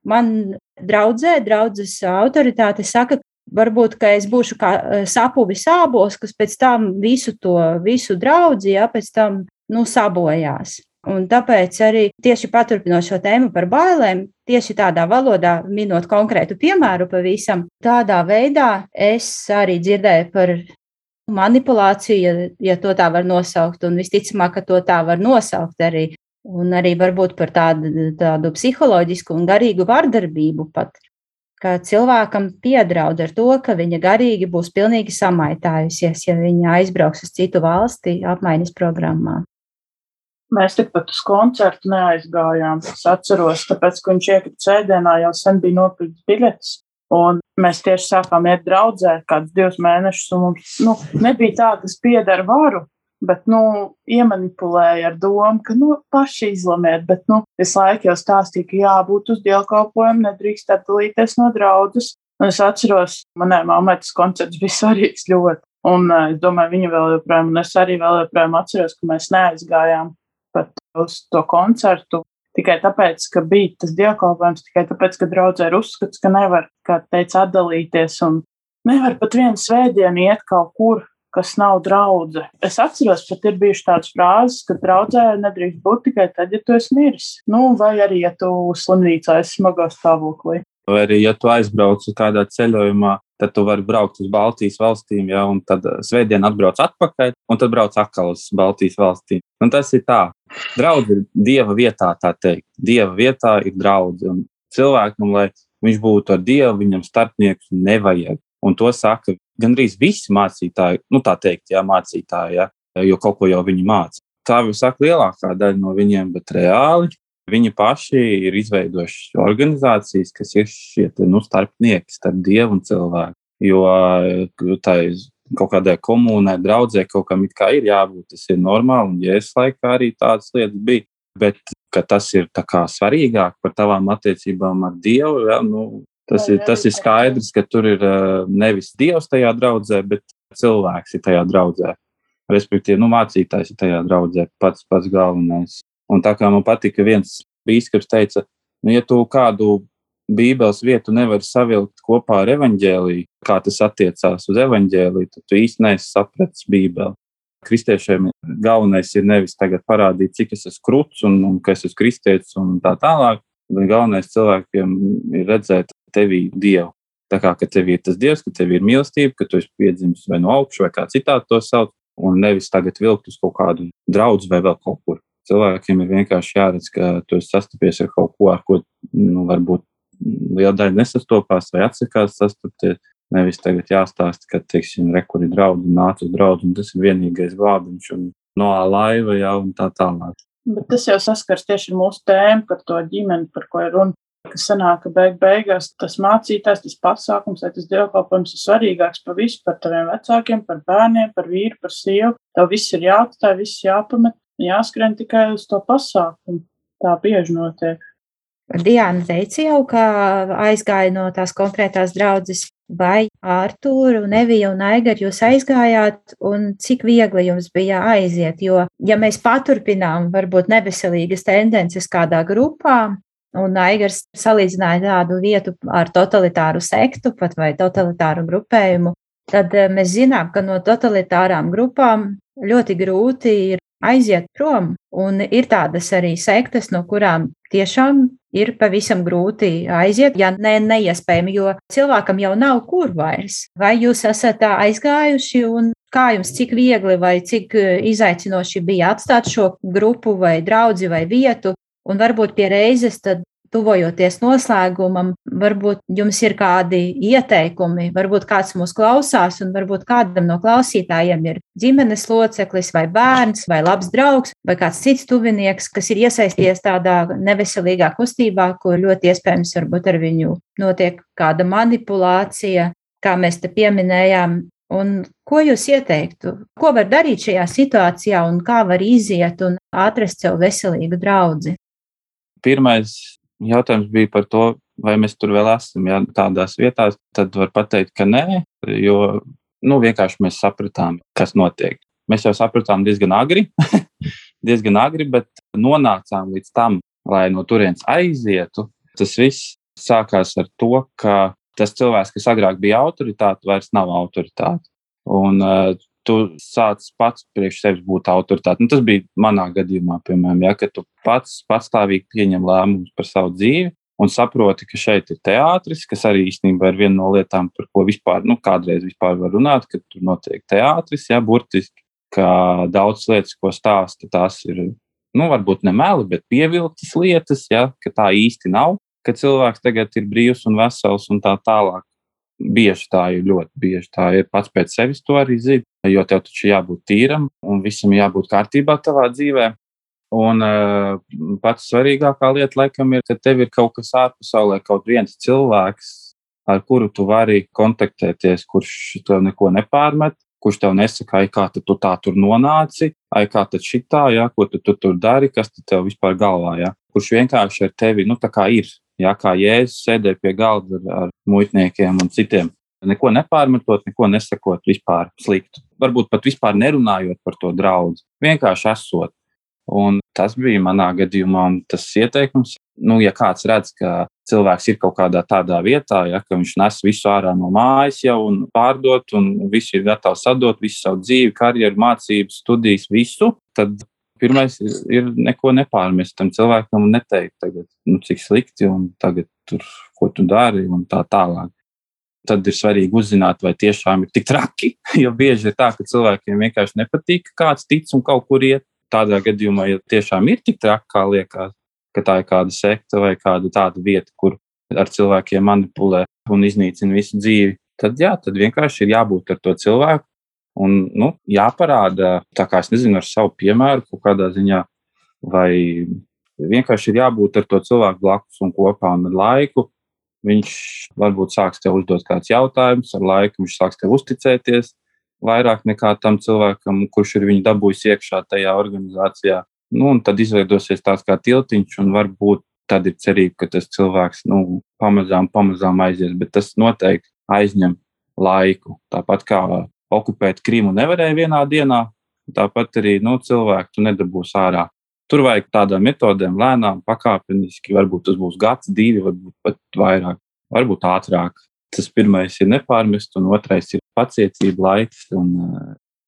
[SPEAKER 3] man draudzē, draudzes autoritāte saka, varbūt, ka es būšu kā sapuvi sābos, kas pēc tam visu to, visu draudzi, ja, pēc tam nu, sabojās. Un tāpēc arī tieši paturpinot šo tēmu par bailēm, tieši tādā valodā, minot konkrētu piemēru pavisam, tādā veidā es arī dzirdēju par manipulāciju, ja, ja to tā var nosaukt, un visticamāk, ka to tā var nosaukt arī. Un arī varbūt par tādu, tādu psiholoģisku un garīgu vardarbību pat, ka cilvēkam piedraud ar to, ka viņa garīgi būs pilnīgi samaitājusies, ja viņa aizbrauks uz citu valsti apmaiņas programmā.
[SPEAKER 6] Mēs tikpat uz koncertu neaizgājām. Es atceros, tāpēc, ka viņš iekrita sēdienā, jau sen bija nopirkts biļetes. Un mēs tieši sākām iet draudzē kādus divus mēnešus, un mums nu, nebija tā, kas pieder varu, bet, nu, iemanipulēja ar domu, ka, nu, paši izlemiet, bet, nu, visu laiku jau stāstīja, ka jābūt uz dievkalpojumu, nedrīkst atdalīties no draudzes. Un es atceros, manai mammai tas koncerts bija [LAUGHS] svarīgs ļoti. Un uh, es domāju, viņa vēl joprojām, un es arī vēl joprojām atceros, ka mēs neaizgājām uz to koncertu. Tikai tāpēc, ka bija tas dievkalpojums, tikai tāpēc, ka draudzē ir uzskats, ka nevar, kā teica, atdalīties un nevar pat vienu svētdienu iet kaut kur, kas nav draudzene. Es atceros, pat ir bijušas tādas frāzes, ka draudzē nedrīkst būt tikai tad, ja tu esi miris. Nu, vai arī, ja tu slimnīcā esi smagā stāvoklī.
[SPEAKER 5] Vai arī, ja tu aizbrauc kādā ceļojumā, tad tu vari braukt uz Baltijas valstīm, ja, un tad svētdien atbrauc atpakaļ, un tad brauc atkal uz Baltijas valstīm. Un tas ir tā. Draudz ir dieva vietā, tā teikt. Dieva vietā ir draudz. Un cilvēkam, lai viņš būtu ar dievu, viņam starpnieks nevajag. Un to saka gandrīz visi mācītāji, nu tā teikt, jā, mācītāji, jā, jo kaut ko jau viņi māca. Tā jau saka lielākā daļa no viņiem, bet reāli viņi paši ir izveidojuši organizācijas, kas ir šie nu, starpnieki starp dievu un cilvēku. Jo tā ir kaut kādai komunai, draudzē, kaut kam it kā ir jābūt, tas ir normāli, un jēzus laikā arī tādas lietas bija. Bet tas ir svarīgāk par tavām attiecībām ar Dievu, ja, nu, Tas ir, tas ir skaidrs, ka tur ir nevis dievs tajā draudzē, bet cilvēks ir tajā draudzē. Respektīvi, nu, mācītājs ir tajā draudzē, pats pats galvenais. Un tā kā man patika, viens bīskaps teica, nu, ja tu kādu Bībeles vietu nevar savilkt kopā ar evaņģēlīju, kā tas attiecās uz evaņģēlīju, tad tu īsti neesi sapratis Bībeli. Kristiešiem galvenais ir nevis tagad parādīt, cik es esmu krūts un, un ka es esmu kristietis un tā tālāk, bet galvenais cilvēkiem ir redzēt tevī Dievu. Tā kā tev ir tas Dievs, ka tev ir mīlestība, ka tu esi piedzimis vai no augšas, vai kā citādi to sauc, un nevis tagad vilkt uz kaut kādu draugu vai vēl kaut kur. Cilvēkiem ir vienkārši jāredz, ka tu esi sastapies ar kaut ko, ar ko nu, varbūt liela daļa nesastopās vai atsakās sastapties. Nevis tagad jāstāsta, ka, teiksim, rekuri draugi nāca uz draugu, un tas ir vienīgais glābiņš, un no laiva jau un tā tālāk.
[SPEAKER 6] Bet tas jau saskars tieši ar mūsu tēmu par to ģimeni, par ko ir runa kas sanāk, ka beig beigās tas mācītājs, tas pasākums, vai tas dievkalpojums ir svarīgāks par visu, par taviem vecākiem, par bērniem, par vīru, par sievu. Tev viss ir jāatstāj, viss jāpamet, jāskrien tikai uz to pasākumu. Tā bieži notiek.
[SPEAKER 3] Diana teica jau, ka aizgāja no tās konkrētās draudzes, vai Artūru, un Eviju un Aigaru jūs aizgājāt, un cik viegli jums bija aiziet, jo, ja mēs paturpinām varbūt neveselīgas tendences kādā grupā, Un Aigars salīdzināja tādu vietu ar totalitāru sektu, pat vai totalitāru grupējumu. Tad eh, mēs zinām, ka no totalitārām grupām ļoti grūti ir aiziet prom. Un ir tādas arī sektas, no kurām tiešām ir pavisam grūti aiziet, ja ne neiespējami, jo cilvēkam jau nav kur vairs. Vai jūs esat aizgājuši un kā jums cik viegli vai cik eh, izaicinoši bija atstāt šo grupu vai draudzi vai vietu, Un varbūt pie reizes, tad, tuvojoties noslēgumam, varbūt jums ir kādi ieteikumi, varbūt kāds mūs klausās, un varbūt kādam no klausītājiem ir ģimenes loceklis, vai bērns, vai labs draugs, vai kāds cits tuvinieks, kas ir iesaisties tādā neveselīgā kustībā, kur ļoti iespējams varbūt ar viņu notiek kāda manipulācija, kā mēs te pieminējām. Un ko jūs ieteiktu? Ko var darīt šajā situācijā un kā var iziet un atrast sev veselīgu draugu?
[SPEAKER 5] Pirmais jautājums bija par to, vai mēs tur vēl esam ja, tādās vietās. Tad var teikt, ka nē, jo nu, vienkārši mēs sapratām, kas notiek. Mēs jau sapratām diezgan agri, [LAUGHS] diezgan agri, bet nonācām līdz tam, lai no turienes aizietu. Tas viss sākās ar to, ka tas cilvēks, kas agrāk bija autoritāte, vairs nav autoritāte. Un uh, tu sāc pats priekš sevis būt autoritāte. Nu, tas bija manā gadījumā, piemēram, ja, ka tu pats patstāvīgi pieņem lēmumus par savu dzīvi un saproti, ka šeit ir teātris, kas arī īstenībā ir viena no lietām, par ko vispār, nu, kādreiz vispār var runāt, ka tur notiek teātris, ja, burtiski, ka daudz lietas, ko stāsta, tās ir, nu, varbūt ne meli, bet pievilktas lietas, ja, ka tā īsti nav, ka cilvēks tagad ir brīvs un vesels un tā tālāk. Bieži tā ir ļoti bieži. Tā ir. Pats pēc sevis to arī zina, jo tev taču jābūt tīram un visam jābūt kārtībā tavā dzīvē. Un uh, pats svarīgākā lieta, laikam, ir, ka tev ir kaut kas ārpasaulē, kaut viens cilvēks, ar kuru tu vari kontaktēties, kurš tev neko nepārmet, kurš tev nesaka, ai, kā tu tā tur nonāci, ai, kā tad šitā, ja, ko tu, tu tur dari, kas tev vispār galvā, ja, kurš vienkārši ar tevi, nu, tā kā ir, ja, kā Jēzus sēdēja pie galda ar, ar muitniekiem un citiem. Neko nepārmetot, neko nesakot vispār sliktu. Varbūt pat vispār nerunājot par to draugu. Vienkārši esot. Un tas bija manā gadījumā tas ieteikums. nu, ja kāds redz, ka cilvēks ir kaut kādā tādā vietā, ja, ka viņš nes visu ārā no mājas jau un pārdot, un visu ir gatavs sadot, visu savu dzīvi, karjeru, mācības, studijas, visu, tad pirmais ir, ir neko nepārmest tam cilvēkam un neteikt, tagad, nu, cik slikti un tagad tur, ko tu dari un tā tālāk. Tad ir svarīgi uzzināt, vai tiešām ir tik traki. [LAUGHS] Jo bieži ir tā, ka cilvēkiem vienkārši nepatīk, ka kāds tic un kaut kur iet. Tādā gadījumā, ja tiešām ir tik traki, kā liekas, ka tā ir kāda sekta vai kāda tāda vieta, kur ar cilvēkiem manipulē un iznīcina visu dzīvi, tad jā, tad vienkārši ir jābūt ar to cilvēku un nu, jāparāda, tā kā es nezinu, ar savu piemēru kaut kādā ziņā, vai vienkārši ir jābūt ar to cilvēku blakus un kopā un ar laiku. Viņš varbūt sāks tev uzdot kādus jautājumus, ar laiku viņš sāks tev uzticēties vairāk nekā tam cilvēkam, kurš ir viņu dabūjis iekšā tajā organizācijā. Nu, un tad izveidosies tāds kā tiltiņš, un varbūt tad ir cerība, ka tas cilvēks nu, pamazām, pamazām aizies, bet tas noteikti aizņem laiku. Tāpat kā okupēt Krimu nevarēja vienā dienā, tāpat arī nu, cilvēku tu nedabūsi ārā. Tur vajag tādām metodēm, lēnām, pakāpeniski. Varbūt tas būs gads, divi, varbūt pat vairāk, varbūt ātrāk. Tas pirmais ir nepārmest, un otrais ir pacietība, laiks un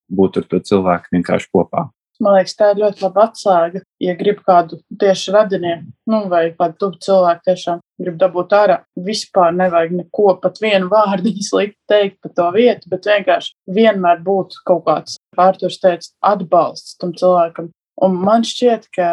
[SPEAKER 5] būt ar to cilvēku vienkārši kopā.
[SPEAKER 6] Man liekas, tā ir ļoti laba atslēga. Ja grib kādu tieši radinieku, nu, vai kādu tuvu cilvēku tiešām grib dabūt ārā, vispār nevajag neko, pat vienu vārdu [LAUGHS] slikti teikt par to vietu, bet vienkārši vienmēr būtu kaut kāds, Ārturs teica, atbalsts tam cilvēkam. Un man šķiet, ka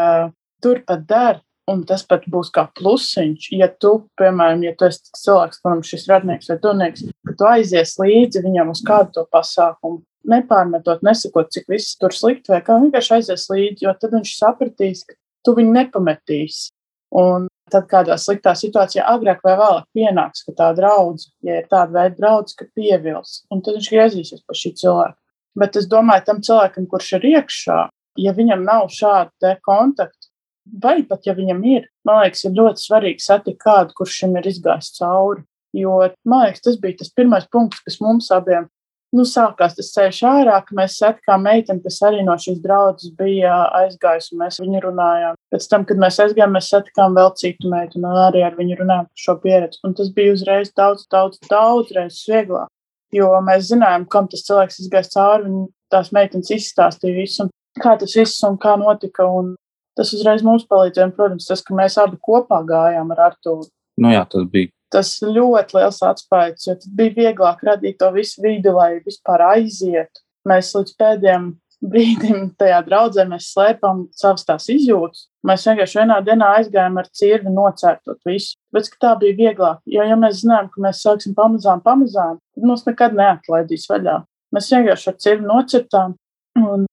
[SPEAKER 6] turpat der, un tas pat būs kā plusiņš, ja tu, piemēram, ja tu esi cilvēks, kuram šis radnieks vai tunieks, ka tu aizies līdzi viņam uz kādu to pasākumu, nepārmetot, nesakot, cik viss tur slikti, vai kā vienkārši aizies līdzi, jo tad viņš sapratīs, ka tu viņu nepametīsi. Un tad kādā sliktā situācijā agrāk vai vēlāk pienāks, ka tā draudz, ja ir tāda veida draudz, ka pievils, un tad viņš griezīsies pa šī cilvēka. Bet es domāju, tam cilvēkam, kurš ir iekšā, ja viņam nav šāda kontakta, vai pat ja viņam ir, man liekas, ir ļoti svarīgi satikt kādu, kurš šim ir izgājis cauri. Jo man liekas, tas bija tas pirmais punkts, kas mums abiem nu, sākās tas ceļš ārā, ka mēs satikām meiteni, kas arī no šīs draudzes bija aizgājusi, un mēs viņu runājām. Pēc tam, kad mēs aizgājām, mēs satikām vēl citu meiteni, un arī ar viņu runājām par šo pieredzi. Un tas bija uzreiz daudz, daudz, daudz reizes vieglāk. Jo mēs zinājām, kam tas cilvēks izgājis cauri, un tās meitenes izstāstīja visu, kā tas viss un kā notika. Un tas uzreiz mums palīdzēja, un, protams, tas, ka mēs abi kopā gājām ar Artūru.
[SPEAKER 5] Nu jā, tas bija
[SPEAKER 6] tas ļoti liels atspējs, jo tad bija vieglāk radīt to visu vidi, lai vispār aizietu. Mēs līdz pēdējiem brīdim tajā draudzē mēs slēpām savas tās izjūtas. Mēs vienkārši vienā dienā aizgājām ar cirvi nocērtot visu. Bet tā bija vieglāk, jo ja mēs zinām, ka mēs sāksim pamazām, pamazām, tad mums nekad neatlaidīs vaļā. Mēs vienkārši ar cirvi nocirtām, un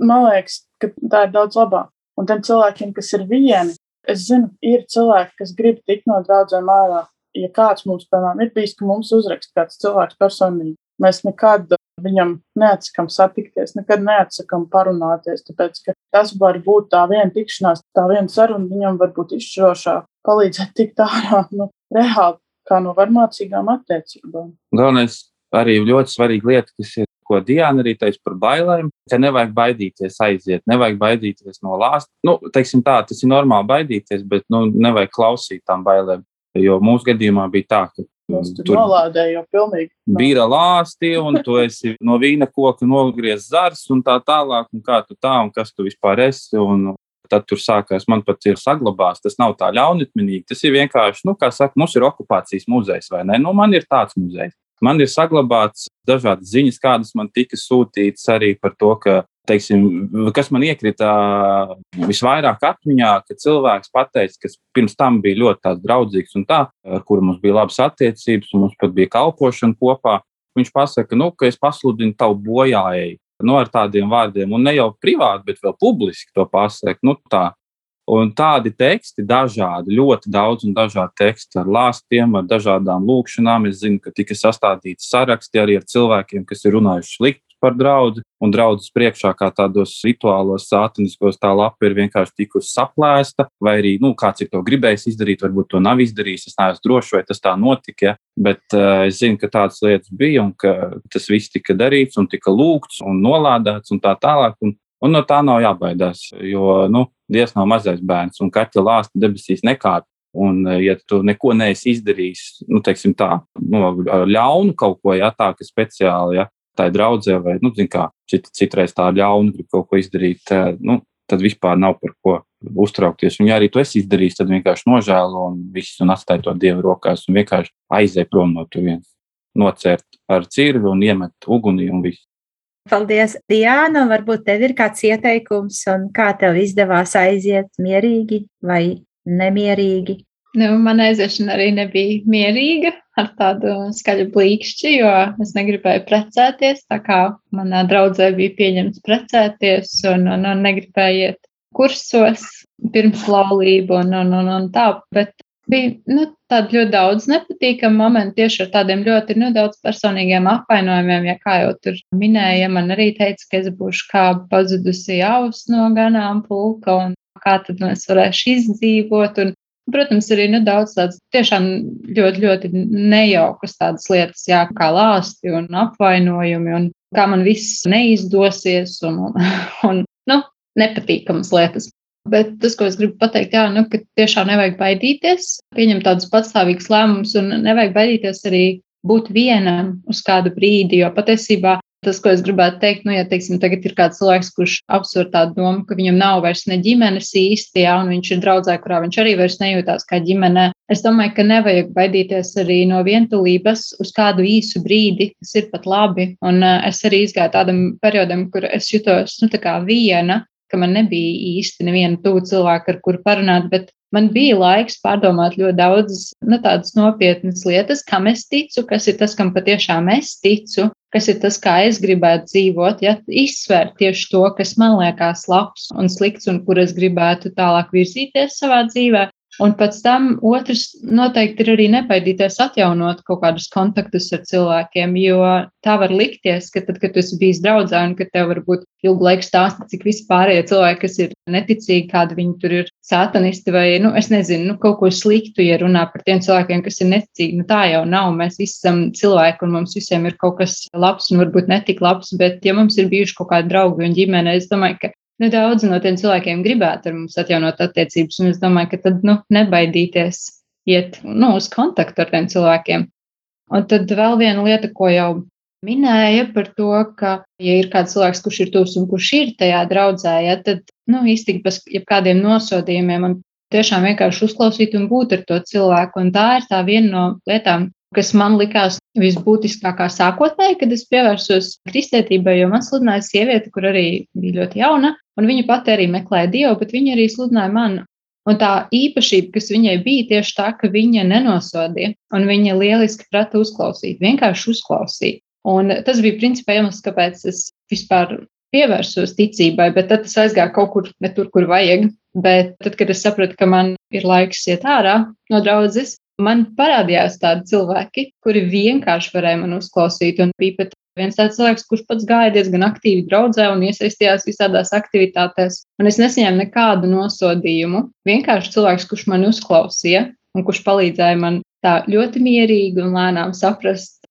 [SPEAKER 6] man liekas, ka tā ir daudz labāk. Un tiem cilvēkiem, kas ir vieni, es zinu, ir cilvēki, kas grib tikt no draudzēm ārā, ja kāds mums, piemēram, ir bijis, ka mums uzraksta kāds cilvēks personīgi, mēs nekad viņam neatsakām satikties, nekad neatsakām parunāties, tāpēc, ka tas var būt tā viena tikšanās, tā viena saruna viņam var būt izšķirošā, palīdzēt tikt ārā, nu, reāli, kā no varmācīgām attiecībām.
[SPEAKER 5] Galvenais arī ļoti svarīga lieta, kas ir, ko Diana arī teica par bailēm, ka nevajag baidīties aiziet, nevajag baidīties no lāsta. Nu, teiksim tā, tas ir normāli baidīties, bet, nu, nevajag klausīt tām bailēm. Jo mūsu gadījumā bija tā, ka
[SPEAKER 6] tur nolādēja jau pilnīgi.
[SPEAKER 5] Bija lāsti, un tu esi no vīna koka nogriezts zars, un tā tālāk, un kā tu tā, un kas tu vispār esi. Un, Tad tur sākās, man pat ir saglabāts. Tas nav tā ļaunprātīgi. Tas ir vienkārši, nu, kā saka, mums ir okupācijas muzejs, vai ne? Nu, man ir tāds muzejs. Man ir saglabāts dažādas ziņas, kādas man tika sūtītas arī par to, ka teiksim, kas man iekrita visvairāk atmiņā, ka cilvēks pateica, kas pirms tam bija ļoti draudzīgs un tā, ar kuru mums bija labas attiecības, un mums pat bija kalpošana kopā. Viņš pasaka, nu, ka es pasludinu tavu bojājēju. Nu, ar tādiem vārdiem, un ne jau privāti, bet vēl publiski to pasakot. Nu, tā. Un tādi teksti, dažādi, ļoti daudz un dažādi teksti ar lāstiem, ar dažādām lūkšanām. Es zinu, ka tika sastādīti saraksti arī ar cilvēkiem, kas ir runājuši slikti par draugu, un draudzes priekšā, kā tādos rituālos, sātaniskos, tā lapa ir vienkārši tikusi saplēsta, vai arī nu, kāds ir to gribējis izdarīt, varbūt to nav izdarījis. Es neesmu drošs, vai tas tā notika, ja? bet uh, es zinu, ka tādas lietas bija un ka tas viss tika darīts un tika lūgts un nolādēts un tā tālāk. Un Un no tā nav jābaidās, jo nu, Dievs nav mazais bērns, un kaķa lāsta debesīs nekāp. Un, ja tu neko neesi izdarījis, nu, teiksim, tā, nu, ļaunu kaut ko, ja tā, ka speciāli, ja tā ir draudzē, vai, nu, kā, cit, citreiz tā ļaunu grib kaut ko izdarīt, nu, tad vispār nav par ko uztraukties. Un, ja arī tu esi izdarījis, tad vienkārši nožēlo un viss un atstāj to dievu rokās un vienkārši aizej prom no turienes. Nocērt ar cirvi un iemet ugunī un viss.
[SPEAKER 3] Paldies, Diana. Varbūt tev ir kāds ieteikums, un kā tev izdevās aiziet mierīgi vai nemierīgi?
[SPEAKER 4] Nu, man aiziešana arī nebija mierīga ar tādu skaļu blīkšķi, jo es negribēju precēties. Tā kā manā draudzē bija pieņemts precēties, un, un, un negribēju iet kursos pirms laulību un, un, un, un tā. Bet bija nu, tādi ļoti daudz nepatīkamu momentu tieši ar tādiem ļoti nu, daudz personīgiem apvainojumiem. Ja kā jau tur minēja, man arī teica, ka es būšu kā pazudusi aus no ganām pulka un kā tad es varēšu izdzīvot. Un, protams, arī nu, daudz tādas tiešām ļoti, ļoti nejaukas tādas lietas, jā, kā lāsti un apvainojumi un kā man viss neizdosies un, un, un nu, nepatīkamas lietas. Bet tas, ko es gribu pateikt, jā, nu, ka tiešām nevajag baidīties, pieņemt tādus patstāvīgus lēmumus, un nevajag baidīties arī būt vienam uz kādu brīdi. Jo patiesībā tas, ko es gribētu teikt, nu, ja teiksim, tagad ir kāds cilvēks, kurš apsver tādu domu, ka viņam nav vairs ne ģimenes īsti, jā, un viņš ir draudzē, kurā viņš arī vairs nejūtās kā ģimene. Es domāju, ka nevajag baidīties arī no vientulības uz kādu īsu brīdi, kas ir pat labi. Un uh, es arī izgāju tādam periodam, kur es jutos, nu, viena, ka man nebija īsti neviena tuva cilvēka, ar kuru parunāt, bet man bija laiks pārdomāt ļoti daudzas nu, tādas nopietnas lietas, kam es ticu, kas ir tas, kam patiešām es ticu, kas ir tas, kā es gribētu dzīvot, ja izsvērt tieši to, kas man liekas labs un slikts un kur es gribētu tālāk virzīties savā dzīvē. Un pēc tam otrs noteikti ir arī nebaidīties atjaunot kaut kādus kontaktus ar cilvēkiem, jo tā var likties, ka tad, kad tu esi bijis draudzē un ka tev varbūt ilgu laiku stāsta, cik vispārējie cilvēki, kas ir neticīgi, kādi viņi tur ir satanisti vai, nu, es nezinu, nu, kaut ko sliktu, ja runā par tiem cilvēkiem, kas ir neticīgi. Nu, tā jau nav. Mēs visi esam cilvēki un mums visiem ir kaut kas labs un varbūt netik labs, bet ja mums ir bijuši kaut kādi draugi un ģimene, es domāju, ka Nedaudz no tiem cilvēkiem gribētu ar mums atjaunot attiecības, un es domāju, ka tad nu, nebaidīties iet nu, uz kontaktu ar tiem cilvēkiem. Un tad vēl viena lieta, ko jau minēja par to, ka, ja ir kāds cilvēks, kurš ir tuvs un kurš ir tajā draudzē, ja, tad nu, iztikt bez jebkādiem nosodījumiem un tiešām vienkārši uzklausīt un būt ar to cilvēku. Un tā ir tā viena no lietām, kas man likās visbūtiskākā sākotnēji, kad es pievērsos kristētībai, jo man sludināja sieviete, kur arī bija ļoti jauna, un viņa pati arī meklēja Dievu, bet viņa arī sludināja man. Un tā īpašība, kas viņai bija tieši tā, ka viņa nenosodīja, un viņa lieliski prata uzklausīt, vienkārši uzklausīt. Un tas bija principā iemesls, kāpēc es vispār pievērsos ticībai, bet tad tas aizgāja kaut kur ne tur, kur vajag. Bet tad, kad es sapratu, ka man ir laiks iet ārā no draudzes, man parādījās tādi cilvēki, kuri vienkārši varēja man uzklausīt. Un bija pat viens tāds cilvēks, kurš pats gāja diezgan aktīvi draudzē un iesaistījās visādās aktivitātēs. Un es nesaņēmu nekādu nosodījumu. Vienkārši cilvēks, kurš man uzklausīja un kurš palīdzēja man tā ļoti mierīgi un lēnām saprast,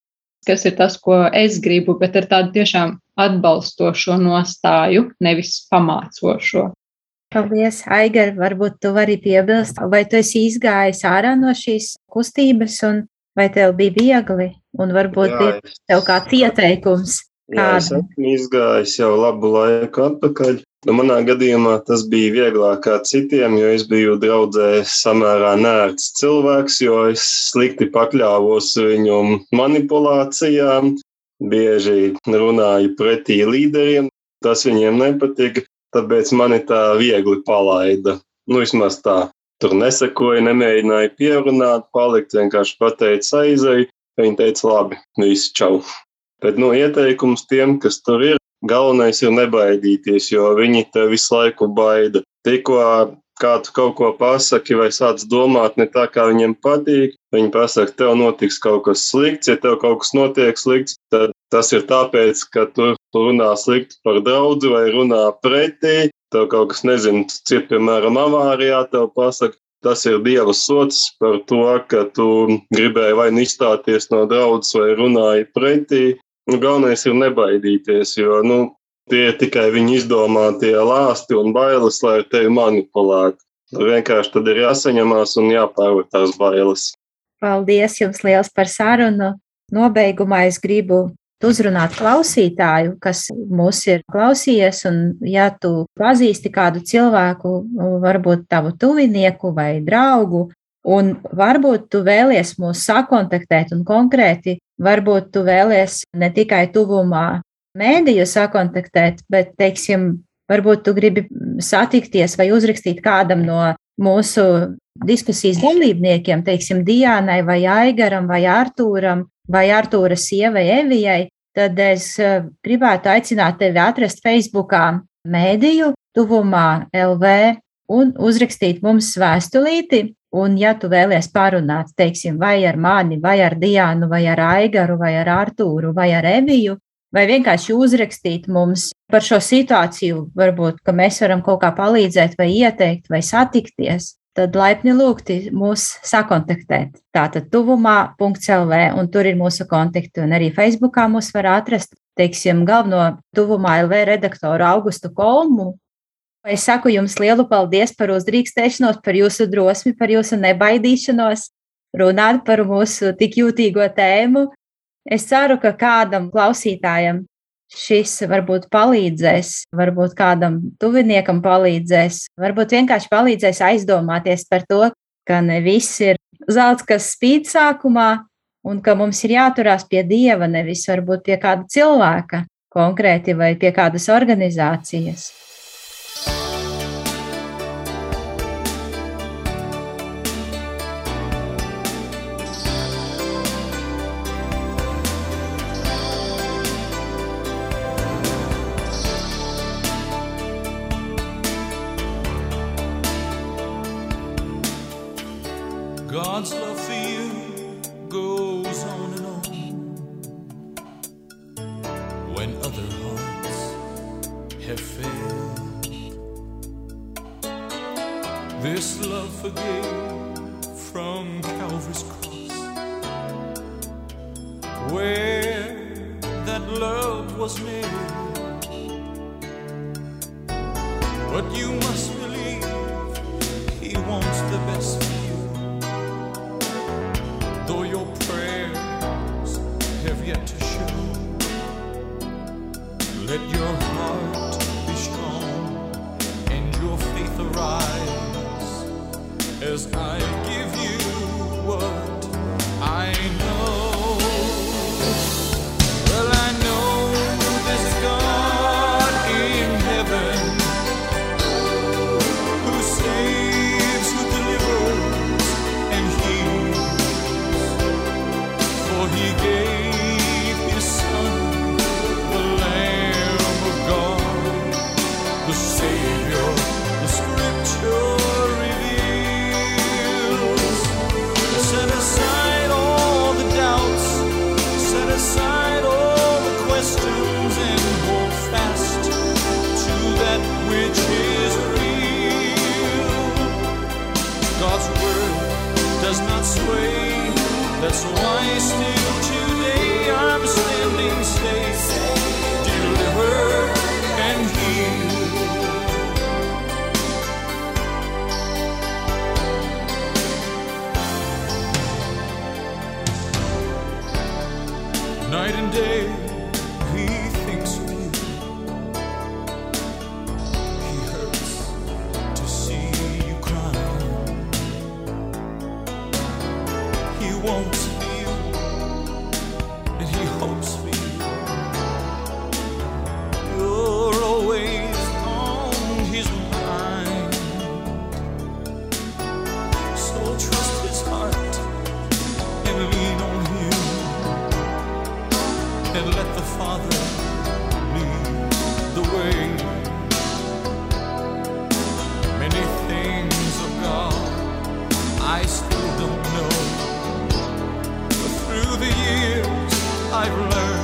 [SPEAKER 4] kas ir tas, ko es gribu, bet ar tādu tiešām atbalstošo nostāju, nevis pamācošo.
[SPEAKER 3] Paldies, Aigar. Varbūt tu vari piebilst, vai tu esi izgājis ārā no šīs kustības, un vai tev bija viegli, un varbūt Jā, ir tev kāds ieteikums.
[SPEAKER 7] Jā, es esmu izgājis jau labu laiku atpakaļ. Nu, manā gadījumā tas bija vieglāk kā citiem, jo es biju draudzē samērā nērts cilvēks, jo es slikti pakļāvos viņu manipulācijām, bieži runāju pretī līderiem. Tas viņiem nepatika tāpēc mani tā viegli palaida. Nu, vismaz tā. Tur nesakoja, nemēģināja pierunāt, palikt, vienkārši pateica aizēju. Viņa teica, labi, viss čau. Bet nu, ieteikums tiem, kas tur ir, galvenais ir nebaidīties, jo viņi te visu laiku baida. Tikko kā tu kaut ko pasaki vai sāc domāt ne tā, kā viņiem patīk, viņi pasaka, tev notiks kaut kas slikts, ja tev kaut kas notiek slikts, tad tas ir tāpēc, ka tu runā slikti par draugu vai runā pretī. Tev kaut kas, nezinu, ciet, piemēram, avārijā, tev pasaka, tas ir Dieva sots par to, ka tu gribēji vai nu izstāties no draudzes vai runāji pretī. Nu, galvenais ir nebaidīties, jo nu, Tie ir tikai viņa izdomātie lāsti un bailes, lai ar tevi manipulētu. Tur vienkārši tad ir jāsaņemās un jāpārvar tās bailes.
[SPEAKER 3] Paldies jums liels par sarunu. Nobeigumā es gribu uzrunāt klausītāju, kas mūs ir klausījies, un ja tu pazīsti kādu cilvēku, varbūt tavu tuvinieku vai draugu, un varbūt tu vēlies mūs sakontaktēt, un konkrēti, varbūt tu vēlies ne tikai tuvumā mēdīju sakontaktēt, bet, teiksim, varbūt tu gribi satikties vai uzrakstīt kādam no mūsu diskusijas dalībniekiem, teiksim, Diānai vai Aigaram vai Artūram vai Artūra sievai Evijai, tad es eh, gribētu aicināt tevi atrast Facebookā mēdīju tuvumā LV un uzrakstīt mums vēstulīti. Un, ja tu vēlies parunāt, teiksim, vai ar mani, vai ar Diānu, vai ar Aigaru, vai ar Artūru, vai ar Eviju, vai vienkārši uzrakstīt mums par šo situāciju, varbūt, ka mēs varam kaut kā palīdzēt, vai ieteikt, vai satikties, tad laipni lūgti mūs sakontaktēt. Tātad tuvumā.lv, un tur ir mūsu kontakti, un arī Facebookā mūs var atrast, teiksim, galveno tuvumā LV redaktoru Augustu Kolmu. Es saku jums lielu paldies par uzdrīkstēšanos, par jūsu drosmi, par jūsu nebaidīšanos, runāt par mūsu tik jūtīgo tēmu, Es ceru, ka kādam klausītājam šis varbūt palīdzēs, varbūt kādam tuviniekam palīdzēs, varbūt vienkārši palīdzēs aizdomāties par to, ka ne viss ir zelts, kas spīd sākumā, un ka mums ir jāturās pie dieva, nevis varbūt pie kāda cilvēka konkrēti vai pie kādas organizācijas.
[SPEAKER 9] As I give you what I know. I've learned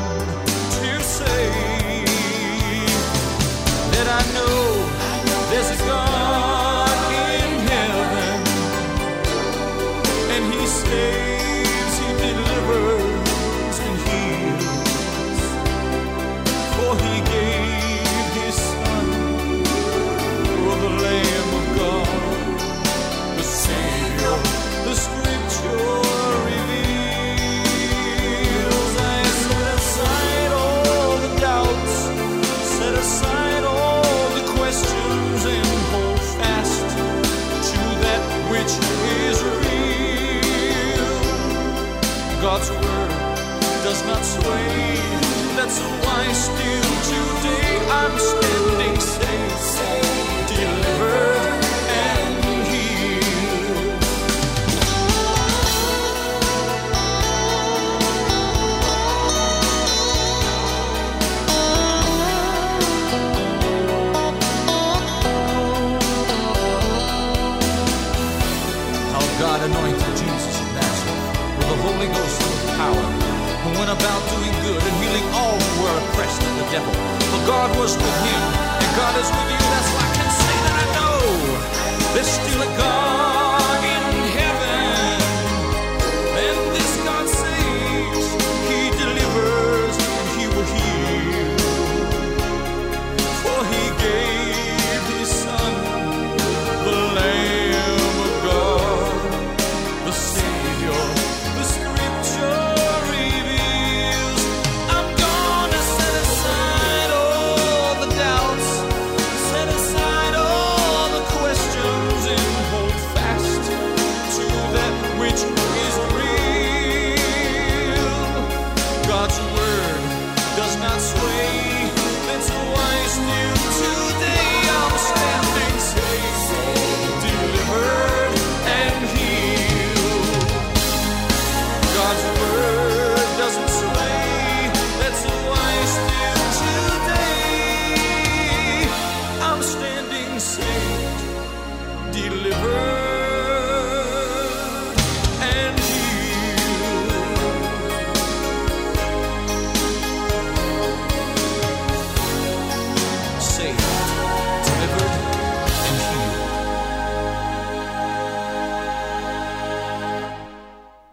[SPEAKER 9] not sway. That's why still today I'm standing safe, about doing good and healing all who were oppressed of the devil. For God was with him, and God is with you. That's why I can say that I know there's still a God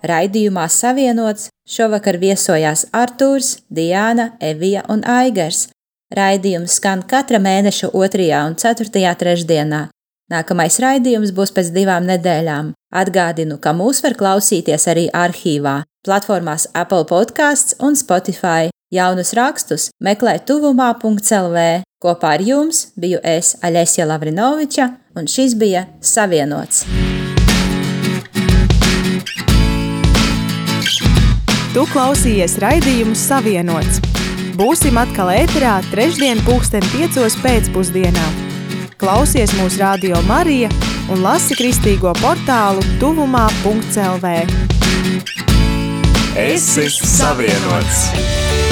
[SPEAKER 3] Raidījumā savienots šovakar viesojās Artūrs, Diana, Evija un Aigars. Raidījums skan katra mēneša 2. un 4. trešdienā. Nākamais raidījums būs pēc divām nedēļām. Atgādinu, ka mūs var klausīties arī arhīvā, platformās Apple podkāsts un Spotify. Jaunus rakstus meklē tuvumā.clv. Kopā ar jums biju es, Aļesija Lavrinoviča, un šis bija Savienots.
[SPEAKER 10] Tu klausījies raidījumu Savienots. Būsim atkal ēterā trešdien pulksten piecos pēcpusdienā. Klausies mūsu radio Marija un lasi kristīgo portālu tuvumā.clv.
[SPEAKER 2] Esi savienots!